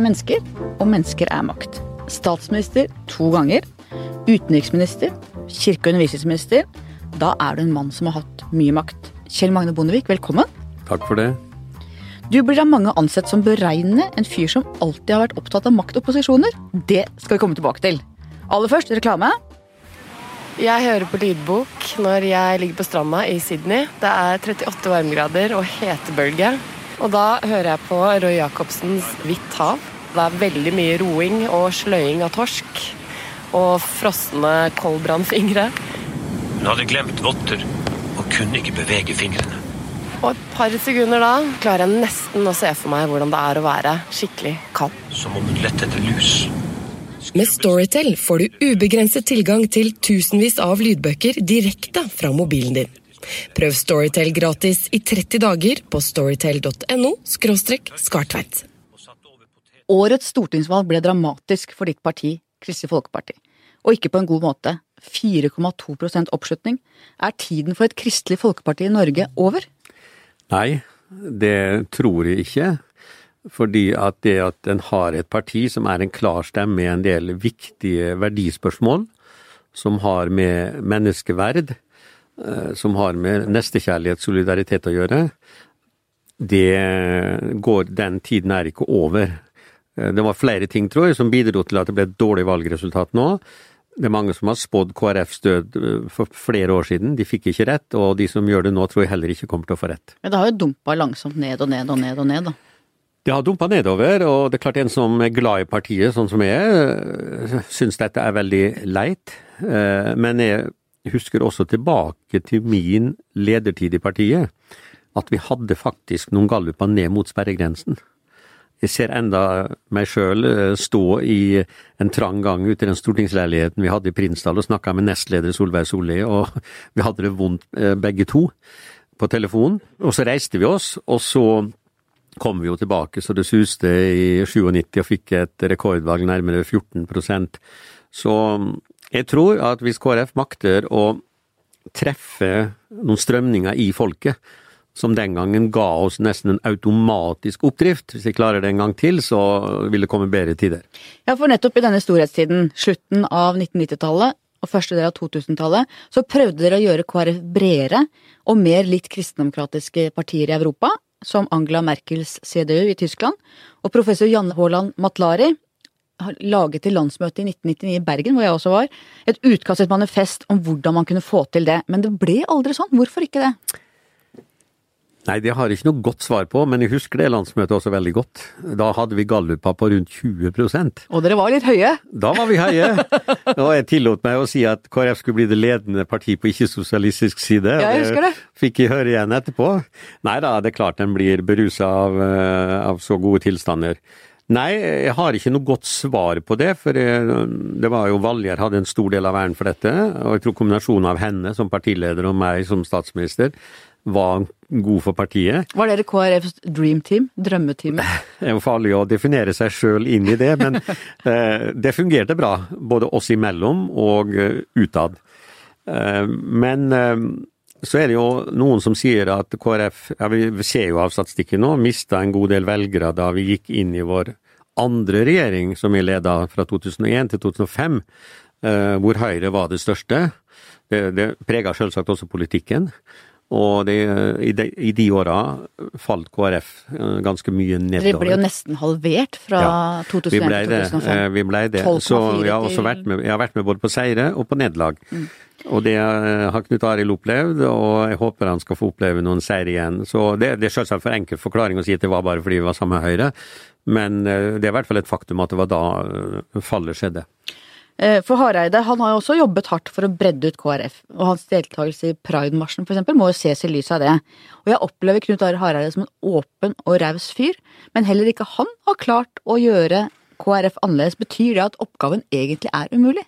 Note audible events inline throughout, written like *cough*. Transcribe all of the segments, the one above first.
er mennesker, og mennesker er makt. Statsminister to ganger. Utenriksminister. Kirke- og undervisningsminister. Da er du en mann som har hatt mye makt. Kjell Magne Bondevik, velkommen. Takk for det. Du blir av mange ansett som beregnende, en fyr som alltid har vært opptatt av makt og posisjoner. Det skal vi komme tilbake til. Aller først reklame. Jeg hører på lydbok når jeg ligger på stranda i Sydney. Det er 38 varmegrader og hetebølge. Og da hører jeg på Roy Jacobsens 'Hvitt hav'. Det er veldig mye roing og sløying av torsk. Og frosne koldbrannfingre. Hun hadde glemt votter og kunne ikke bevege fingrene. Og et par sekunder da klarer jeg nesten å se for meg hvordan det er å være skikkelig kald. Som om hun lette etter lus. Med Storytel får du ubegrenset tilgang til tusenvis av lydbøker direkte fra mobilen din. Prøv Storytel gratis i 30 dager på storytel.no skartveit. Årets stortingsvalg ble dramatisk for ditt parti, Kristelig Folkeparti. Og ikke på en god måte. 4,2% oppslutning. Er tiden for et Kristelig Folkeparti i Norge over? Nei, det tror jeg ikke. Fordi at det at en har et parti som er en klar stemme i en del viktige verdispørsmål, som har med menneskeverd, eh, som har med nestekjærlighet, solidaritet å gjøre, det går Den tiden er ikke over. Eh, det var flere ting, tror jeg, som bidro til at det ble et dårlig valgresultat nå. Det er mange som har spådd KrFs død eh, for flere år siden. De fikk ikke rett, og de som gjør det nå, tror jeg heller ikke kommer til å få rett. Men det har jo dumpa langsomt ned og ned og ned og ned, da. Det har dumpa nedover, og det er klart en som er glad i partiet, sånn som jeg, syns dette er veldig leit. Eh, men jeg husker også tilbake til min ledertid i partiet, at vi hadde faktisk noen galluper ned mot sperregrensen. Jeg ser enda meg sjøl stå i en trang gang ute i den stortingsleiligheten vi hadde i Prinsdal og snakka med nestleder Solveig Solli, og *laughs* vi hadde det vondt begge to på telefonen. Og så reiste vi oss, og så kom vi jo tilbake så det suste i 97 og fikk et rekordvalg nærmere 14% Så jeg tror at hvis KrF makter å treffe noen strømninger i folket, som den gangen ga oss nesten en automatisk oppdrift. Hvis vi klarer det en gang til, så vil det komme bedre tider. Ja, for nettopp i denne storhetstiden, slutten av 1990-tallet og første del av 2000-tallet, så prøvde dere å gjøre KrF bredere og mer litt kristendemokratiske partier i Europa, som Angela Merkels CDU i Tyskland, og professor Janne Haaland Matlari laget til landsmøtet i 1999 i Bergen, hvor jeg også var, et utkast, et manifest om hvordan man kunne få til det. Men det ble aldri sånn. Hvorfor ikke det? Nei, det har jeg ikke noe godt svar på, men jeg husker det landsmøtet også veldig godt. Da hadde vi galluper på rundt 20% Og dere var litt høye? Da var vi høye. Og jeg tillot meg å si at KrF skulle bli det ledende parti på ikke-sosialistisk side. Ja, jeg husker det. Fikk jeg høre igjen etterpå. Nei da, det er klart den blir berusa av, eh, av så gode tilstander. Nei, jeg har ikke noe godt svar på det, for det var jo Valjer hadde en stor del av æren for dette. Og jeg tror kombinasjonen av henne som partileder og meg som statsminister var god for partiet. Var dere KrFs dream team? Drømmeteamet? *laughs* Det er jo farlig å definere seg sjøl inn i det, men *laughs* eh, det fungerte bra. Både oss imellom og uh, utad. Uh, men så er det jo noen som sier at KrF, ja, vi ser jo av statistikken nå, mista en god del velgere da vi gikk inn i vår andre regjering, som vi leda fra 2001 til 2005, hvor Høyre var det største. Det, det prega selvsagt også politikken. Og det, i, de, i de åra falt KrF eh, ganske mye nedover. Dere ble jo nesten halvert fra ja, 2001 til 2005. Vi ble det. Så jeg har også vært med, jeg har vært med både på seire og på nederlag. Mm. Og det har Knut Arild opplevd, og jeg håper han skal få oppleve noen seire igjen. Så det, det er selvsagt for enkel forklaring å si at det var bare fordi vi var sammen med Høyre, men eh, det er i hvert fall et faktum at det var da eh, fallet skjedde. Eh, for Hareide han har jo også jobbet hardt for å bredde ut KrF, og hans deltakelse i Pride-marsjen f.eks. må jo ses i lys av det. Og jeg opplever Knut Are Hareide som en åpen og raus fyr, men heller ikke han har klart å gjøre KrF annerledes. Betyr det at oppgaven egentlig er umulig?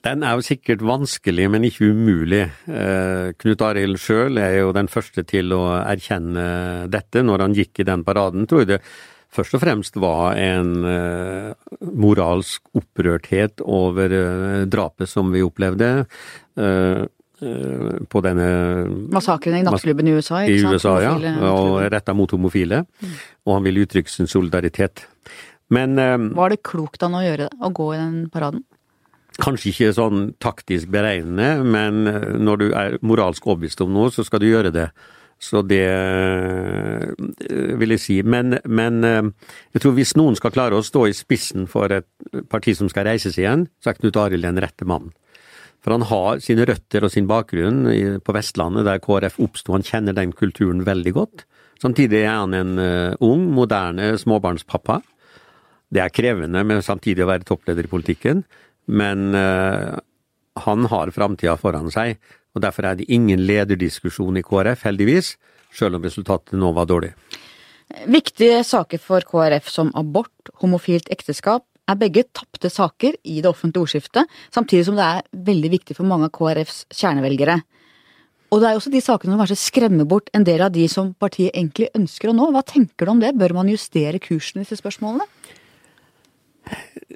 Den er jo sikkert vanskelig, men ikke umulig. Eh, Knut Arild sjøl er jo den første til å erkjenne dette når han gikk i den paraden. tror jeg det først og fremst var en uh, moralsk opprørthet over uh, drapet som vi opplevde. Eh, på denne Massakren i nattklubben i USA, i ikke sant? USA, ja, og retta mot homofile. Og han ville uttrykke sin solidaritet. Men eh, Var det klokt han å gjøre det? Å gå i den paraden? kanskje ikke sånn taktisk beregnende, men eh, når du er moralsk overbevist om noe, så skal du gjøre det. Så det eh, vil jeg si. Men, men eh, jeg tror hvis noen skal klare å stå i spissen for et parti som skal reises igjen, så er Knut Arild den rette mannen. For han har sine røtter og sin bakgrunn på Vestlandet, der KrF oppsto. Han kjenner den kulturen veldig godt. Samtidig er han en eh, ung, moderne småbarnspappa. Det er krevende men samtidig å være toppleder i politikken, men han har framtida foran seg. Og Derfor er det ingen lederdiskusjon i KrF, heldigvis, selv om resultatet nå var dårlig. Viktige saker for KrF som abort, homofilt ekteskap, er begge tapte saker i det offentlige ordskiftet, samtidig som det er veldig viktig for mange av KrFs kjernevelgere. Og det er jo også de sakene som kanskje skremmer bort en del av de som partiet egentlig ønsker å nå. Hva tenker du om det? Bør man justere kursen i disse spørsmålene?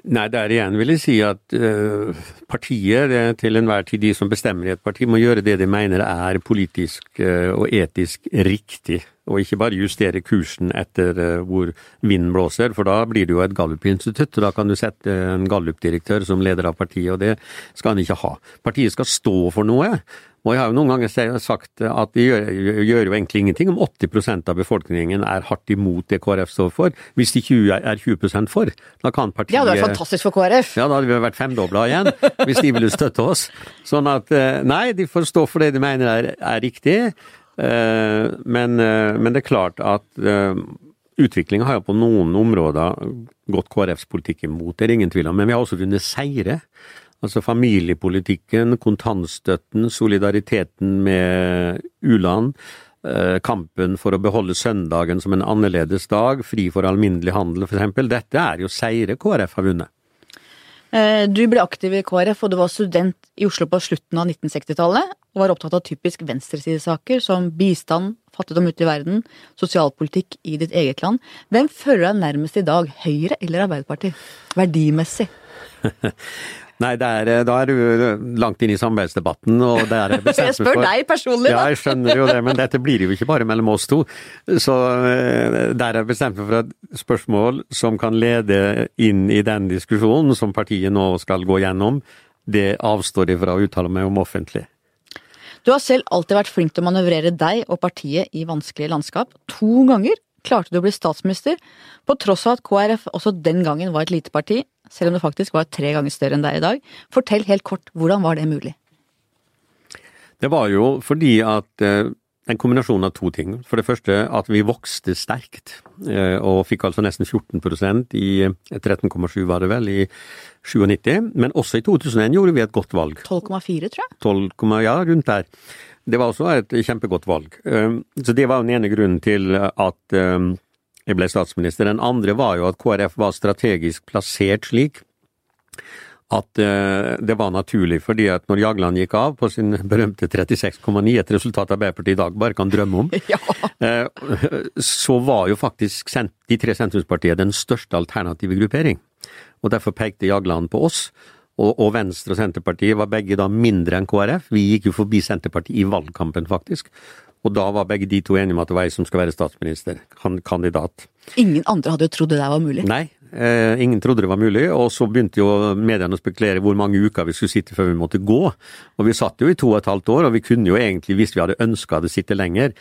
Nei, der igjen vil jeg si at uh, partiet, det er til enhver tid de som bestemmer i et parti, må gjøre det de mener er politisk uh, og etisk riktig, og ikke bare justere kursen etter eh, hvor vinden blåser, for da blir det jo et Gallup-institutt, og da kan du sette en Gallup-direktør som leder av partiet, og det skal han ikke ha. Partiet skal stå for noe. Og jeg har jo noen ganger sagt at det gjør, gjør jo egentlig ingenting om 80% av befolkningen er hardt imot det KrF står for, hvis de 20 er 20 for. Da kan partiet Det hadde vært fantastisk for KrF. ja, da hadde vi vært femdobla igjen, hvis de ville støtte oss. Sånn at eh, nei, de får stå for det de mener er, er riktig. Eh, Men, eh, men det er klart at utviklinga har jo på noen områder gått KrFs politikk imot, det er ingen tvil om. Men vi har også vunnet seire. Altså familiepolitikken, kontantstøtten, solidariteten med u-land. eh, Kampen for å beholde søndagen som en annerledes dag, fri for alminnelig handel f.eks. Dette er jo seire KrF har vunnet. Eh, Du ble aktiv i KrF, og du var student i Oslo på slutten av 1960-tallet, og var opptatt av typisk venstresidesaker som bistand, fattigdom ute i verden, sosialpolitikk i ditt eget land. Hvem føler deg nærmest i dag, Høyre eller Arbeiderpartiet? Verdimessig. *laughs* Nei, er, da er du langt inn i samarbeidsdebatten, og det er bestemt *laughs* Jeg spør deg personlig, da! Ja, jeg skjønner jo det, men dette blir jo ikke bare mellom oss to. Så eh, der er bestemt for et spørsmål som kan lede inn i den diskusjonen som partiet nå skal gå gjennom. Det avstår de fra å uttale meg om offentlig. Du har selv alltid vært flink til å manøvrere deg og partiet i vanskelige landskap. To ganger klarte du å bli statsminister, på tross av at KrF også den gangen var et lite parti, selv om det faktisk var tre ganger større enn deg i dag. Fortell helt kort, hvordan var det mulig? Det var jo fordi at eh, en kombinasjon av to ting. For det første at vi vokste sterkt, eh, og fikk altså nesten 14% i eh, 13,7 var det vel, i 97. Men også i 2001 gjorde vi et godt valg. 12,4, tror jeg. 12, ja, rundt der. Det var også et kjempegodt valg. Um, Så det var den ene grunnen til at jeg ble statsminister. Den andre var jo at KrF var strategisk plassert slik at uh, det var naturlig, fordi at når Jagland gikk av på sin berømte 36,9, et resultat Arbeiderpartiet i dag bare kan drømme om, *laughs* Ja. eh, så var jo faktisk de tre sentrumspartiene den største alternative gruppering. Og derfor pekte Jagland på oss. Og Venstre og Senterpartiet var begge da mindre enn KrF. Vi gikk jo forbi Senterpartiet i valgkampen, faktisk. Og da var begge de to enige om at det var jeg som skal være statsminister, kandidat. Ingen andre hadde jo trodd det der var mulig. Nei, eh, ingen trodde det var mulig, og så begynte jo mediene å spekulere hvor mange uker vi skulle sitte før vi måtte gå. Og vi satt jo i to og et halvt år, og vi kunne jo egentlig, hvis vi hadde ønska det, sitte lenger.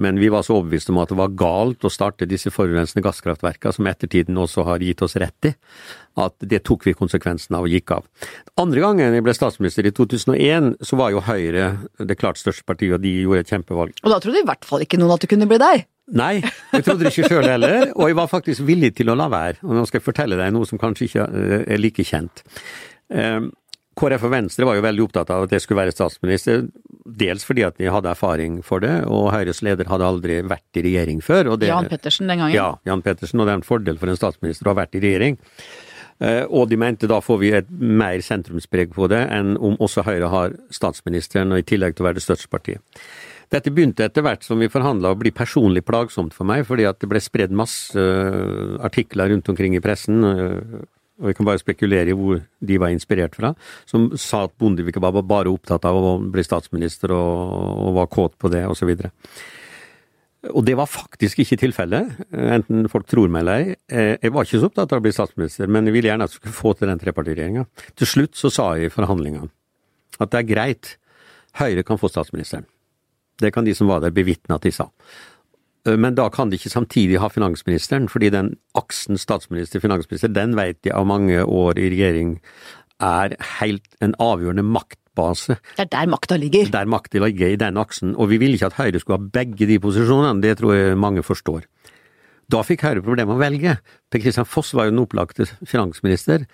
Men vi var så overbevist om at det var galt å starte disse forurensende gasskraftverkene, som ettertiden også har gitt oss rett i, at det tok vi konsekvensen av og gikk av. Andre gangen jeg ble statsminister, i 2001, så var jo Høyre det klart største partiet, og de gjorde et kjempevalg. Og da trodde i hvert fall ikke noen at det kunne bli deg. Nei, jeg trodde det ikke sjøl heller, og jeg var faktisk villig til å la være. Og nå skal jeg fortelle deg noe som kanskje ikke eh, er like kjent. Eh, KrF og Venstre var jo veldig opptatt av at jeg skulle være statsminister, dels fordi at de hadde erfaring for det, og Høyres leder hadde aldri vært i regjering før. Det, Jan Pettersen den gangen. Ja, Jan Pettersen, og det er en fordel for en statsminister å ha vært i regjering. Eh, Og de mente da får vi et mer sentrumspreg på det enn om også Høyre har statsministeren, og i tillegg til å være det største partiet. Dette begynte etter hvert som vi forhandla å bli personlig plagsomt for meg, fordi at det ble spredd masse eh, artikler rundt omkring i pressen, eh, og vi kan bare spekulere i hvor de var inspirert fra, som sa at Bondevik var bare opptatt av å bli statsminister og, og var kåt på det, osv. Og det var faktisk ikke tilfellet, enten folk tror meg eller ei. Eh, jeg var ikke så opptatt av å bli statsminister, men jeg ville gjerne at jeg skulle få til den trepartiregjeringa. Til slutt så sa jeg i forhandlingene at det er greit, Høyre kan få statsministeren. Det kan de som var der bevitne at de sa. Eh, men da kan de ikke samtidig ha finansministeren, fordi den aksen statsminister-finansminister, den vet de av mange år i regjering er helt en avgjørende maktbase. Det er der makta ligger. Der makta ligger, i den aksen. Og vi ville ikke at Høyre skulle ha begge de posisjonene, det tror jeg mange forstår. Da fikk Høyre problemer med å velge. Per Kristian Foss var jo den opplagte finansminister.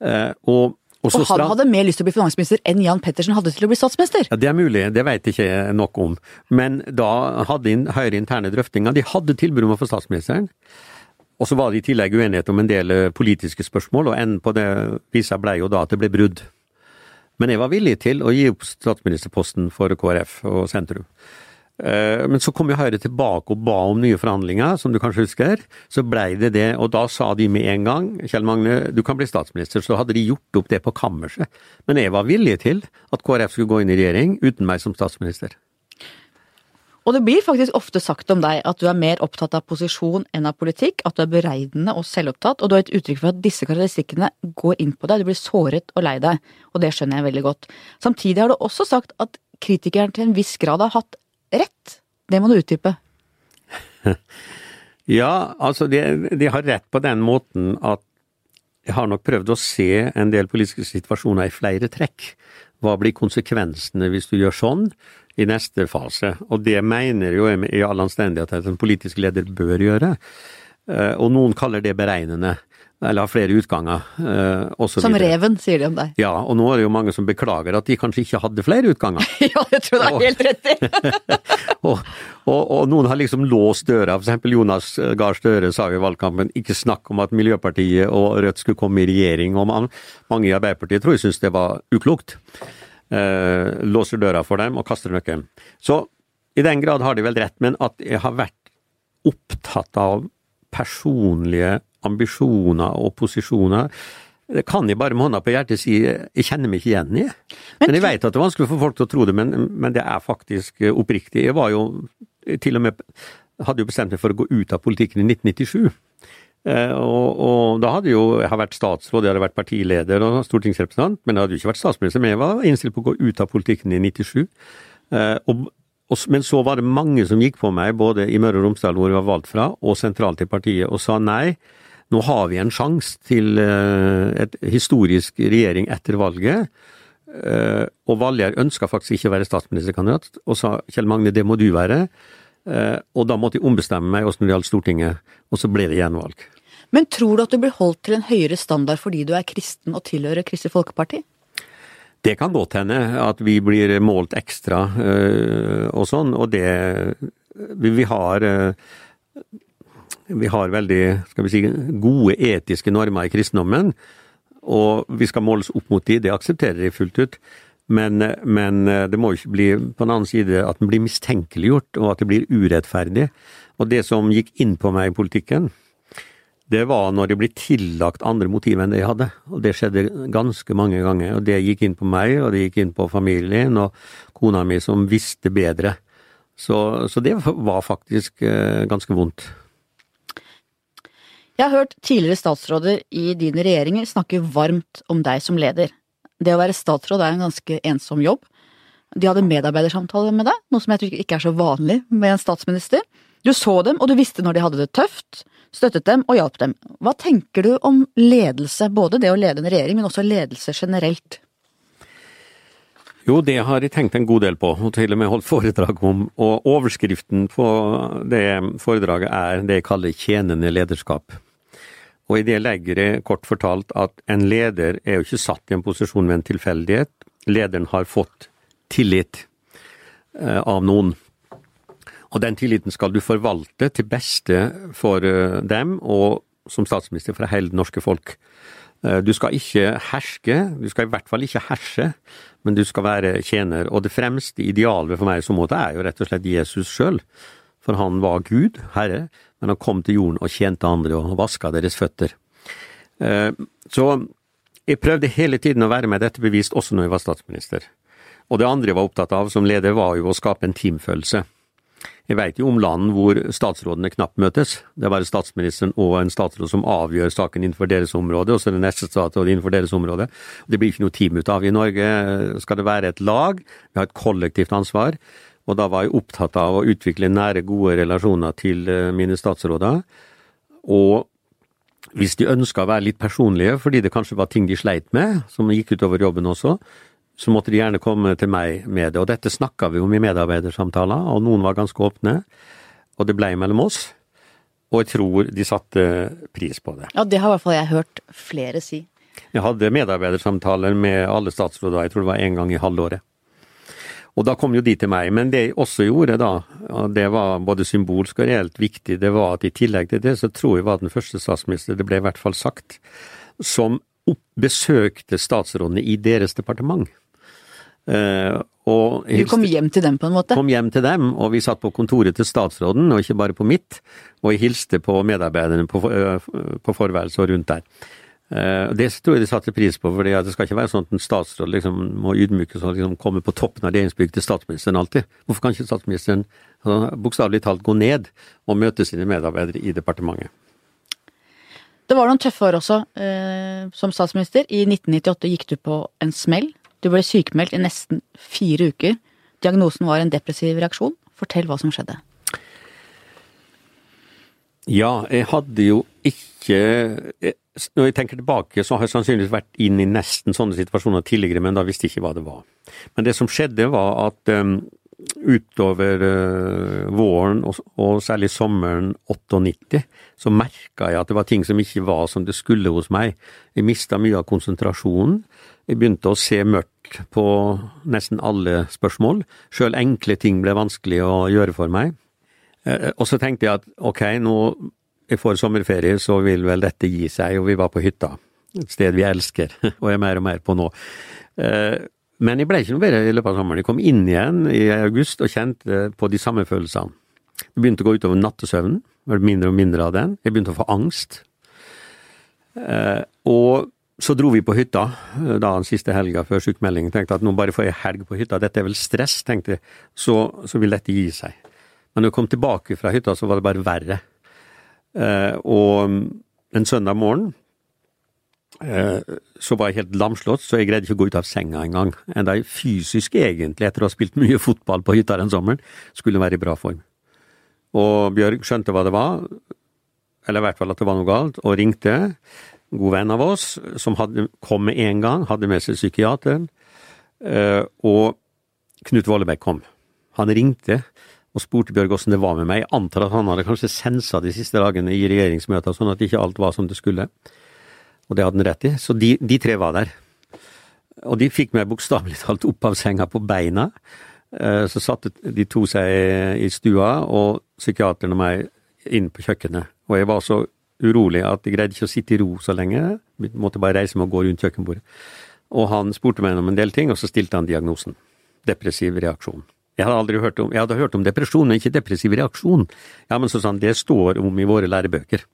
Eh, og og, og han hadde mer lyst til å bli finansminister enn Jan Pettersen hadde til å bli statsminister? Ja, Det er mulig, det jeg ikke nok om. Men da hadde Høyre interne drøftinger. De hadde tilbud om å få statsministeren. Og så var det i tillegg uenighet om en del eh, politiske spørsmål, og enden på det visa blei jo da at det ble brudd. Men jeg var villig til å gi opp statsministerposten for KrF og sentrum. Eh, men så kom jo Høyre tilbake og ba om nye forhandlinger, som du kanskje husker. Så blei det det, og da sa de med en gang Kjell Magne, du kan bli statsminister. Så hadde de gjort opp det på kammerset. Men jeg var villig til at KrF skulle gå inn i regjering uten meg som statsminister. Og det blir faktisk ofte sagt om deg at du er mer opptatt av posisjon enn av politikk, at du er bereidende og selvopptatt, og du har et uttrykk for at disse karakteristikkene går inn på deg, du blir såret og lei deg, og det skjønner jeg veldig godt. Samtidig har du også sagt at kritikeren til en viss grad har hatt rett? Det må du utdype. *laughs* ja, altså de, de, har rett på den måten at jeg har nok prøvd å se en del politiske situasjoner i flere trekk. Hva blir konsekvensene hvis du gjør sånn i neste fase? Og det mener jo i all anstendighet at en politisk leder bør gjøre. Eh, og noen kaller det beregnende eller har flere utganger. Eh, som reven, sier de om deg. Ja, og nå er det jo mange som beklager at de kanskje ikke hadde flere utganger. *laughs* ja, det tror jeg er helt rett i. *laughs* og, og, og, noen har liksom låst døra, for eksempel Jonas Gahr Støre sa jo i valgkampen ikke snakk om at Miljøpartiet og Rødt skulle komme i regjering, og man, mange i Arbeiderpartiet tror jeg syns det var uklokt. Eh, låser døra for dem og kaster nøkkelen. Så i den grad har de vel rett, men at jeg har vært opptatt av personlige ambisjoner og posisjoner. Det kan jeg bare med hånda på hjertet si jeg kjenner meg ikke igjen i. Men, jeg vet at det er vanskelig for folk til å tro det, men, men det er faktisk oppriktig. Jeg var jo til og med hadde jo bestemt meg for å gå ut av politikken i 1997. Eh, og, og, da hadde jo jeg har vært statsråd, jeg hadde vært partileder og stortingsrepresentant, men jeg hadde jo ikke vært statsminister. Men jeg var innstilt på å gå ut av politikken i 97. Eh, og, og, men så var det mange som gikk på meg, både i Møre og Romsdal, hvor jeg var valgt fra, og sentralt i partiet, og sa nei nå har vi en sjanse til eh, et historisk regjering etter valget. Eh, og Valgjerd ønska faktisk ikke å være statsministerkandidat, og sa Kjell Magne, det må du være. Eh, og da måtte jeg ombestemme meg også når det gjaldt Stortinget, og så ble det gjenvalg. Men tror du at du blir holdt til en høyere standard fordi du er kristen og tilhører Kristelig Folkeparti? Det kan godt hende at vi blir målt ekstra og sånn, og det Vi har vi har veldig skal vi si, gode etiske normer i kristendommen, og vi skal måles opp mot de, det aksepterer jeg fullt ut. Men, men det må ikke bli på den annen side at den blir mistenkeliggjort, og at det blir urettferdig. Og det som gikk inn på meg i politikken, det var når det ble tillagt andre motiver enn det jeg hadde. Og det skjedde ganske mange ganger. Og det gikk inn på meg, og det gikk inn på familien og kona mi som visste bedre. Så, så det var faktisk eh, ganske vondt. Jeg har hørt tidligere statsråder i dine regjeringer snakke varmt om deg som leder. Det å være statsråd er en ganske ensom jobb. De hadde medarbeidersamtaler med deg, noe som jeg tror ikke er så vanlig med en statsminister. Du så dem, og du visste når de hadde det tøft, støttet dem og hjalp dem. Hva tenker du om ledelse, både det å lede en regjering, men også ledelse generelt? Jo, det har jeg tenkt en god del på, og til og med holdt foredrag om. Og overskriften på det foredraget er det jeg kaller tjenende lederskap. Og i det legger jeg kort fortalt at en leder er jo ikke satt i en posisjon ved en tilfeldighet. Lederen har fått tillit eh, av noen. Og den tilliten skal du forvalte til beste for eh, dem, og som statsminister for hele det norske folk. Eh, du skal ikke herske, du skal i hvert fall ikke herse, men du skal være tjener. Og det fremste idealet for meg i så måte er jo rett og slett Jesus sjøl. For han var Gud, Herre, men han kom til jorden og tjente andre og vaska deres føtter. Eh, så jeg prøvde hele tiden å være meg dette bevisst, også når jeg var statsminister. Og det andre jeg var opptatt av som leder, var jo å skape en teamfølelse. Jeg veit jo om land hvor statsrådene knapt møtes. Det er bare statsministeren og en statsråd som avgjør saken innenfor deres område, og så er det neste statsråd innenfor deres område. Det blir ikke noe team ut av. I Norge skal det være et lag, vi har et kollektivt ansvar. Og da var jeg opptatt av å utvikle nære, gode relasjoner til eh, mine statsråder. Og hvis de ønska å være litt personlige, fordi det kanskje var ting de sleit med, som gikk utover jobben også, så måtte de gjerne komme til meg med det. Og dette snakka vi om i medarbeidersamtaler, og noen var ganske åpne. Og det blei mellom oss. Og jeg tror de satte pris på det. Ja, det har i hvert fall jeg hørt flere si. Jeg hadde medarbeidersamtaler med alle statsråder, jeg tror det var én gang i halvåret. Og da kom jo de til meg. Men det jeg også gjorde da, og det var både symbolsk og reelt viktig, det var at i tillegg til det, så tror jeg var den første statsminister, det ble i hvert fall sagt, som besøkte statsrådene i deres departement. Uh, og du kom hjem til dem, på en måte? Kom hjem til dem, og vi satt på kontoret til statsråden, og ikke bare på mitt. Og jeg hilste på medarbeiderne på, uh, på forværelset og rundt der. Uh, det tror jeg de satte pris på, for det skal ikke være sånn at en statsråd liksom må ydmykes og liksom komme på toppen av regjeringsbygget til statsministeren alltid. Hvorfor kan ikke statsministeren altså, bokstavelig talt gå ned og møte sine medarbeidere i departementet? Det var noen tøffe år også som statsminister. I 1998 gikk du på en smell du ble sykemeldt i nesten fire uker. Diagnosen var en depressiv reaksjon. Fortell hva som skjedde. Ja, jeg hadde jo ikke Når jeg tenker tilbake, så har jeg sannsynligvis vært inn i nesten sånne situasjoner tidligere, men da visste jeg ikke hva det var. Men det som skjedde, var at um, utover uh, våren, og, og, særlig sommeren 98, så merka jeg at det var ting som ikke var som det skulle hos meg. Jeg mista mye av konsentrasjonen. Jeg begynte å se mørkt på nesten alle spørsmål. Sjøl enkle ting ble vanskelig å gjøre for meg. Eh, og så tenkte jeg at ok, nå får sommerferie, så vil vel dette gi seg, og vi var på hytta. Et sted vi elsker, *laughs* og er mer og mer på nå. Eh, men jeg ble ikke noe bedre i løpet av sommeren. Jeg kom inn igjen i august og kjente på de samme følelsene. Det begynte å gå utover nattesøvnen, det ble mindre og mindre av den. Jeg begynte å få angst. Eh, og så dro vi på hytta eh, da den siste helga før sykemeldingen. Tenkte at nå bare får jeg helg på hytta, dette er vel stress, tenkte jeg. Så, så vil dette gi seg. Men når jeg kom tilbake fra hytta, så var det bare verre. Eh, og en søndag morgen eh, så var jeg helt lamslått, så jeg greide ikke å gå ut av senga engang. Enda fysisk egentlig, etter å ha spilt mye fotball på hytta den sommeren, skulle være i bra form. Og Bjørg skjønte hva det var, eller i hvert fall at det var noe galt, og ringte En god venn av oss, som hadde, kom med en gang, hadde med seg psykiateren, eh, og Knut Vollebekk kom. Han ringte og spurte Bjørg åssen det var med meg. Jeg antar at han hadde kanskje sensa de siste dagene i regjeringsmøter, sånn at ikke alt var som det skulle. Og det hadde han rett i. Så de, de tre var der. Og de fikk meg bokstavelig *laughs* talt opp av senga på beina. Eh, så satte de to seg i stua, og psykiateren og meg inn på kjøkkenet. Og jeg var så urolig at jeg greide ikke å sitte i ro så lenge. Jeg måtte bare reise meg og gå rundt kjøkkenbordet. Og han spurte meg om en del ting, og så stilte han diagnosen. Depressiv reaksjon. Jeg hadde aldri hørt om, jeg hadde hørt om depresjon, men ikke depressiv reaksjon. Ja, men så sa han det står om i våre lærebøker.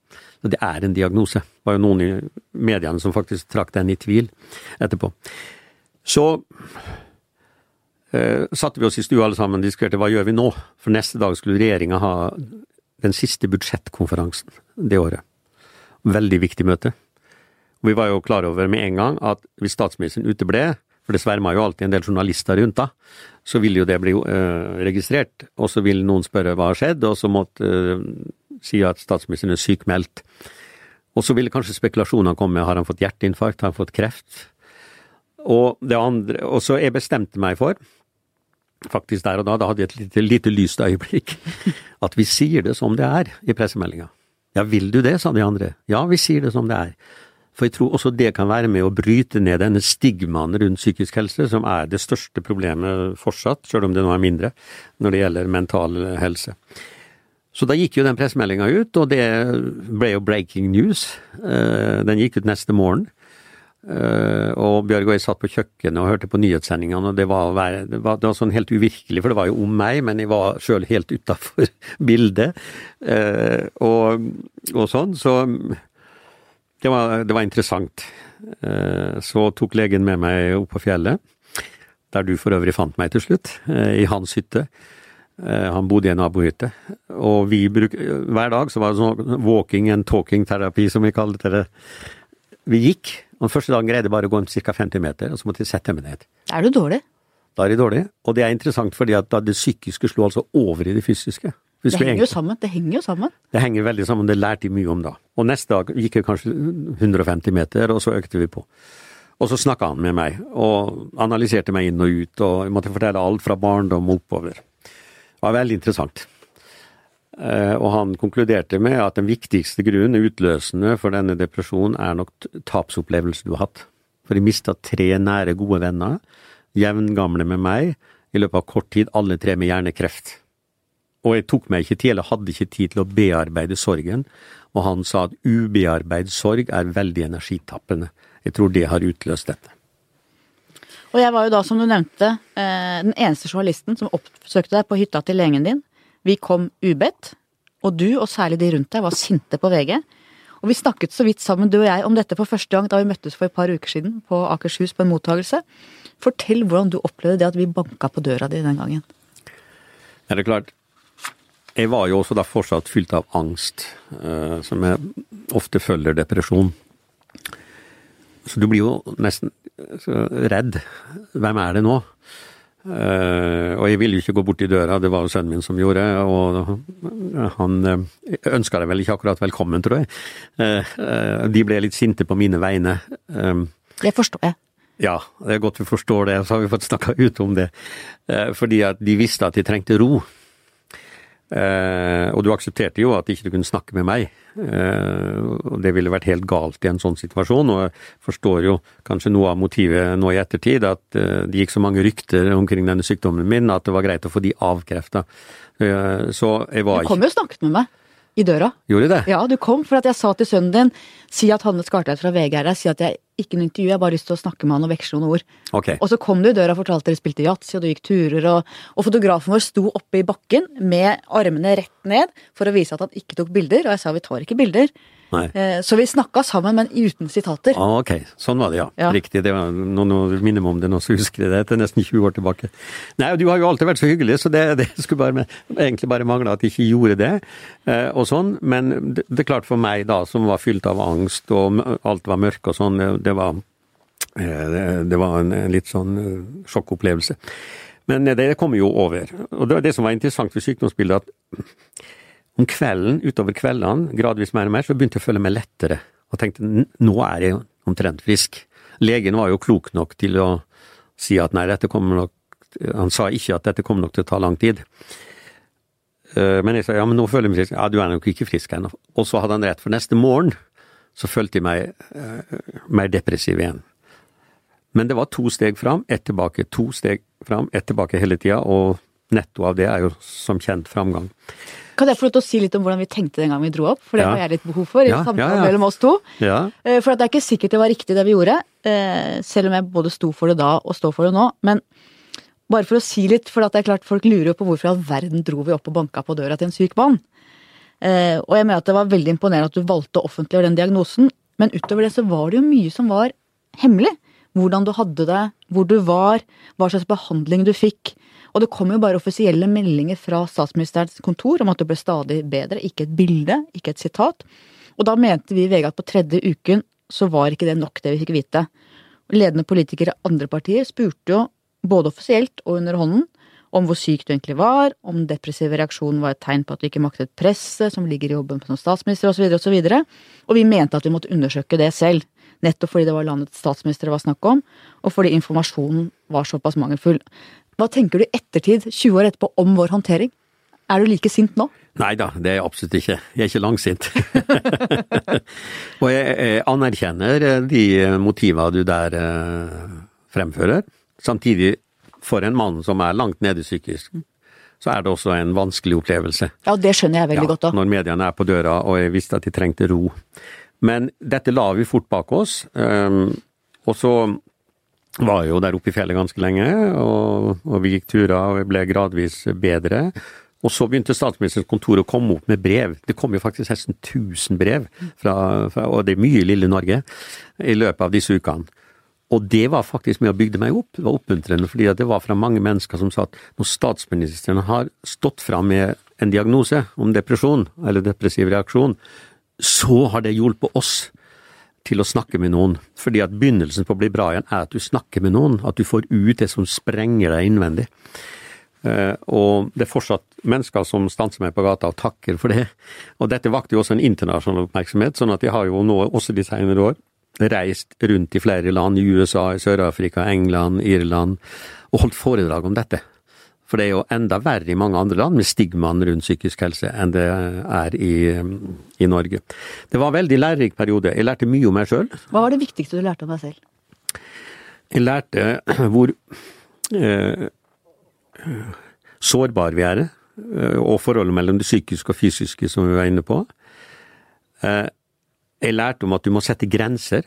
Så det er en diagnose. Det var jo noen i mediene som faktisk trakk den i tvil etterpå. Så eh, satte vi oss i stua alle sammen og diskuterte hva gjør vi nå? For neste dag skulle regjeringa ha den siste budsjettkonferansen det året veldig viktig møte. Og vi var jo klar over med en gang at hvis statsministeren uteble, for det sverma jo alltid en del journalister rundt da, så ville jo det bli uh, registrert. Og så vil noen spørre hva har skjedd, og så måtte uh, si at statsministeren er sykmeldt. Og så ville kanskje spekulasjonene komme, har han fått hjerteinfarkt, har han fått kreft? Og det andre, og så jeg bestemte meg for, faktisk der og da, da hadde jeg et lite, lite lyst øyeblikk, *laughs* at vi sier det som det er i pressemeldinga. Ja, vil du det, sa de andre. Ja, vi sier det som det er. For jeg tror også det kan være med å bryte ned denne stigmaen rundt psykisk helse, som er det største problemet fortsatt, selv om det nå er mindre, når det gjelder mental helse. Så da gikk jo den pressemeldinga ut, og det ble jo breaking news. Eh, den gikk ut neste morgen. Uh, og Bjørg og jeg satt på kjøkkenet og hørte på nyhetssendingene, og det var, det, var, det var, sånn helt uvirkelig, for det var jo om meg, men jeg var sjøl helt utafor *laughs* bildet. Uh, og, og, sånn, så det var, det var interessant. Eh, Så tok legen med meg opp på fjellet, der du for øvrig fant meg til slutt, eh, i hans hytte. Eh, Han bodde i en nabohytte. Og vi bruk, hver dag så var det sånn walking and talking-terapi, som vi kalte det. Vi gikk, og den første dagen greide jeg bare å gå ca. 50 meter, og så måtte jeg sette meg ned. Er du dårlig? Da er det dårlig, og det er interessant fordi at det psykiske slo altså over i det fysiske. Det henger henger jo sammen. Det henger jo sammen. det henger veldig sammen, det lærte de mye om da. Og neste dag gikk jeg kanskje 150 meter, og så økte vi på. Og så snakka han med meg, og analyserte meg inn og ut, og jeg måtte fortelle alt fra barndom og oppover. Det var veldig interessant. Eh, Og han konkluderte med at den viktigste grunnen, utløsende for denne depresjonen, er nok tapsopplevelsen du har hatt. For jeg mista tre nære, gode venner, jevngamle med meg, i løpet av kort tid, alle tre med hjernekreft. Og jeg tok meg ikke til, eller hadde ikke tid til å bearbeide sorgen, og han sa at ubearbeidet sorg er veldig energitappende. Jeg tror det har utløst dette. Og jeg var jo da, som du nevnte, eh, den eneste journalisten som oppsøkte deg på hytta til legen din. Vi kom ubedt, og du, og særlig de rundt deg, var sinte på VG. Og vi snakket så vidt sammen, du og jeg, om dette for første gang da vi møttes for et par uker siden på Akershus på en mottagelse. Fortell hvordan du opplevde det at vi banka på døra di den gangen. Er det klart, jeg var jo også da fortsatt fylt av angst, eh, som jeg ofte følger depresjon. Så du blir jo nesten eh, så redd. Hvem er det nå? Eh, og jeg ville jo ikke gå bort i døra, det var jo sønnen min som gjorde, og han uh, ønska deg vel ikke akkurat velkommen, tror jeg. De ble litt sinte på mine vegne. Det forstår jeg. ja, det er godt vi forstår det, så har vi fått snakka ut om det. Fordi at de visste at de trengte ro. Eh, og du aksepterte jo at ikke du kunne snakke med meg. Eh, og det ville vært helt galt i en sånn situasjon, og jeg forstår jo kanskje noe av motivet nå i ettertid, at eh, det gikk så mange rykter omkring denne sykdommen min at det var greit å få de avkrefta. Eh, så jeg var ikke Du kom jo og snakket med meg i døra. Gjorde det? Ja, du kom for at jeg sa til sønnen din si at Hanne Skartveit fra VG er her, si at jeg ikke noe intervju, jeg har bare lyst til å snakke med han og veksle noen ord. Okay. Og så kom du i døra og fortalte dere spilte yatzy og du gikk turer, og, og fotografen vår sto oppe i bakken med armene rett ned for å vise at han ikke tok bilder, og jeg sa vi tar ikke bilder. Nei. Eh, Så vi snakka sammen, men uten sitater. Ah, ok, sånn var det, ja. Ja. Riktig. Det var, noen no, minner meg om det nå, så husker jeg det. Det er nesten 20 år tilbake. Nei, du har jo alltid vært så hyggelig, så det, det skulle bare, egentlig bare mangle at jeg ikke gjorde det. Eh, og sånn, Men det, det er klart for meg, da, som var fylt av angst, og alt var mørkt og sånn, det, det var eh, det, var en, en litt sånn eh, sjokkopplevelse. Men det kommer jo over. Og det, det som var interessant ved sykdomsbildet, at om kvelden, utover kveldene, gradvis mer og mer, så begynte jeg å føle meg lettere. Og tenkte nå er jeg omtrent frisk. Legen var jo klok nok til å si at nei, dette kommer nok Han sa ikke at dette kommer nok til å ta lang tid. Eh, Men jeg sa ja, men nå føler jeg meg frisk. Ja, du er nok ikke frisk ennå. Og så hadde han rett, for neste morgen så følte jeg meg eh, mer depressiv igjen. Men det var to steg fram, ett tilbake, to steg fram, ett tilbake hele tida, og netto av det er jo som kjent framgang. Kan jeg få lov til å si litt om hvordan vi tenkte den gang vi dro opp? For det Ja. har jeg litt behov for i Ja, samtalen ja, mellom oss to. Ja, Eh, For at det er ikke sikkert det var riktig det vi gjorde, eh, selv om jeg både sto for det da og står for det nå. Men bare for å si litt, for at det er klart folk lurer jo på hvorfor i all verden dro vi opp og banka på døra til en syk mann. Eh, Og jeg mener at det var veldig imponerende at du valgte å offentliggjøre den diagnosen, men utover det så var det jo mye som var hemmelig. Hvordan du hadde det, hvor du var, hva slags behandling du fikk. Og det kom jo bare offisielle meldinger fra statsministerens kontor om at det ble stadig bedre, ikke et bilde, ikke et sitat. Og da mente vi i VG at på tredje uken så var ikke det nok, det vi fikk vite. Ledende politikere i andre partier spurte jo både offisielt og under hånden om hvor syk du egentlig var, om depressive reaksjonen var et tegn på at du ikke maktet presset som ligger i jobben som statsminister osv. osv. Og, så og vi mente at vi måtte undersøke det selv. Nettopp fordi det var landets statsminister det var snakk om, og fordi informasjonen var såpass mangelfull. Hva tenker du i ettertid, 20 år etterpå, om vår håndtering? Er du like sint nå? Nei da, det er jeg absolutt ikke. Jeg er ikke langsint. *laughs* og jeg, anerkjenner eh, de motivene du der eh, fremfører. Samtidig, for en mann som er langt nede psykisk, så er det også en vanskelig opplevelse. Ja, det skjønner jeg veldig godt òg. Når mediene er på døra, og jeg visste at de trengte ro. Men dette la vi fort bak oss. Og så var jo der oppe i fjellet ganske lenge, og, og vi gikk turer, og vi ble gradvis bedre. Og så begynte statsministerens kontor å komme opp med brev. Det kom jo faktisk nesten 1000 brev, fra, fra, og det er mye lille Norge, i løpet av disse ukene. Og det var faktisk med å bygde meg opp. Det var oppmuntrende, fordi det var fra mange mennesker som sa at når statsministeren har stått fram med en diagnose om depresjon, eller depressiv reaksjon, så har det hjulpet oss til å snakke med noen. Fordi at begynnelsen på å bli bra igjen er at du snakker med noen, at du får ut det som sprenger deg innvendig. Eh, og det er fortsatt mennesker som stanser meg på gata og takker for det. Og dette vakte jo også en internasjonal oppmerksomhet, sånn at jeg har jo nå, også de senere år, reist rundt i flere land, i USA, i Sør-Afrika, England, Irland, og holdt foredrag om dette. For det er jo enda verre i mange andre land med stigmaen rundt psykisk helse enn det er i, i Norge. Det var en veldig lærerik periode. Jeg lærte mye om meg sjøl. Hva var det viktigste du lærte om deg selv? Jeg lærte *clears throat* hvor eh, sårbar vi er, eh, og forholdet mellom det psykiske og fysiske som vi var inne på. Eh, jeg lærte om at du må sette grenser.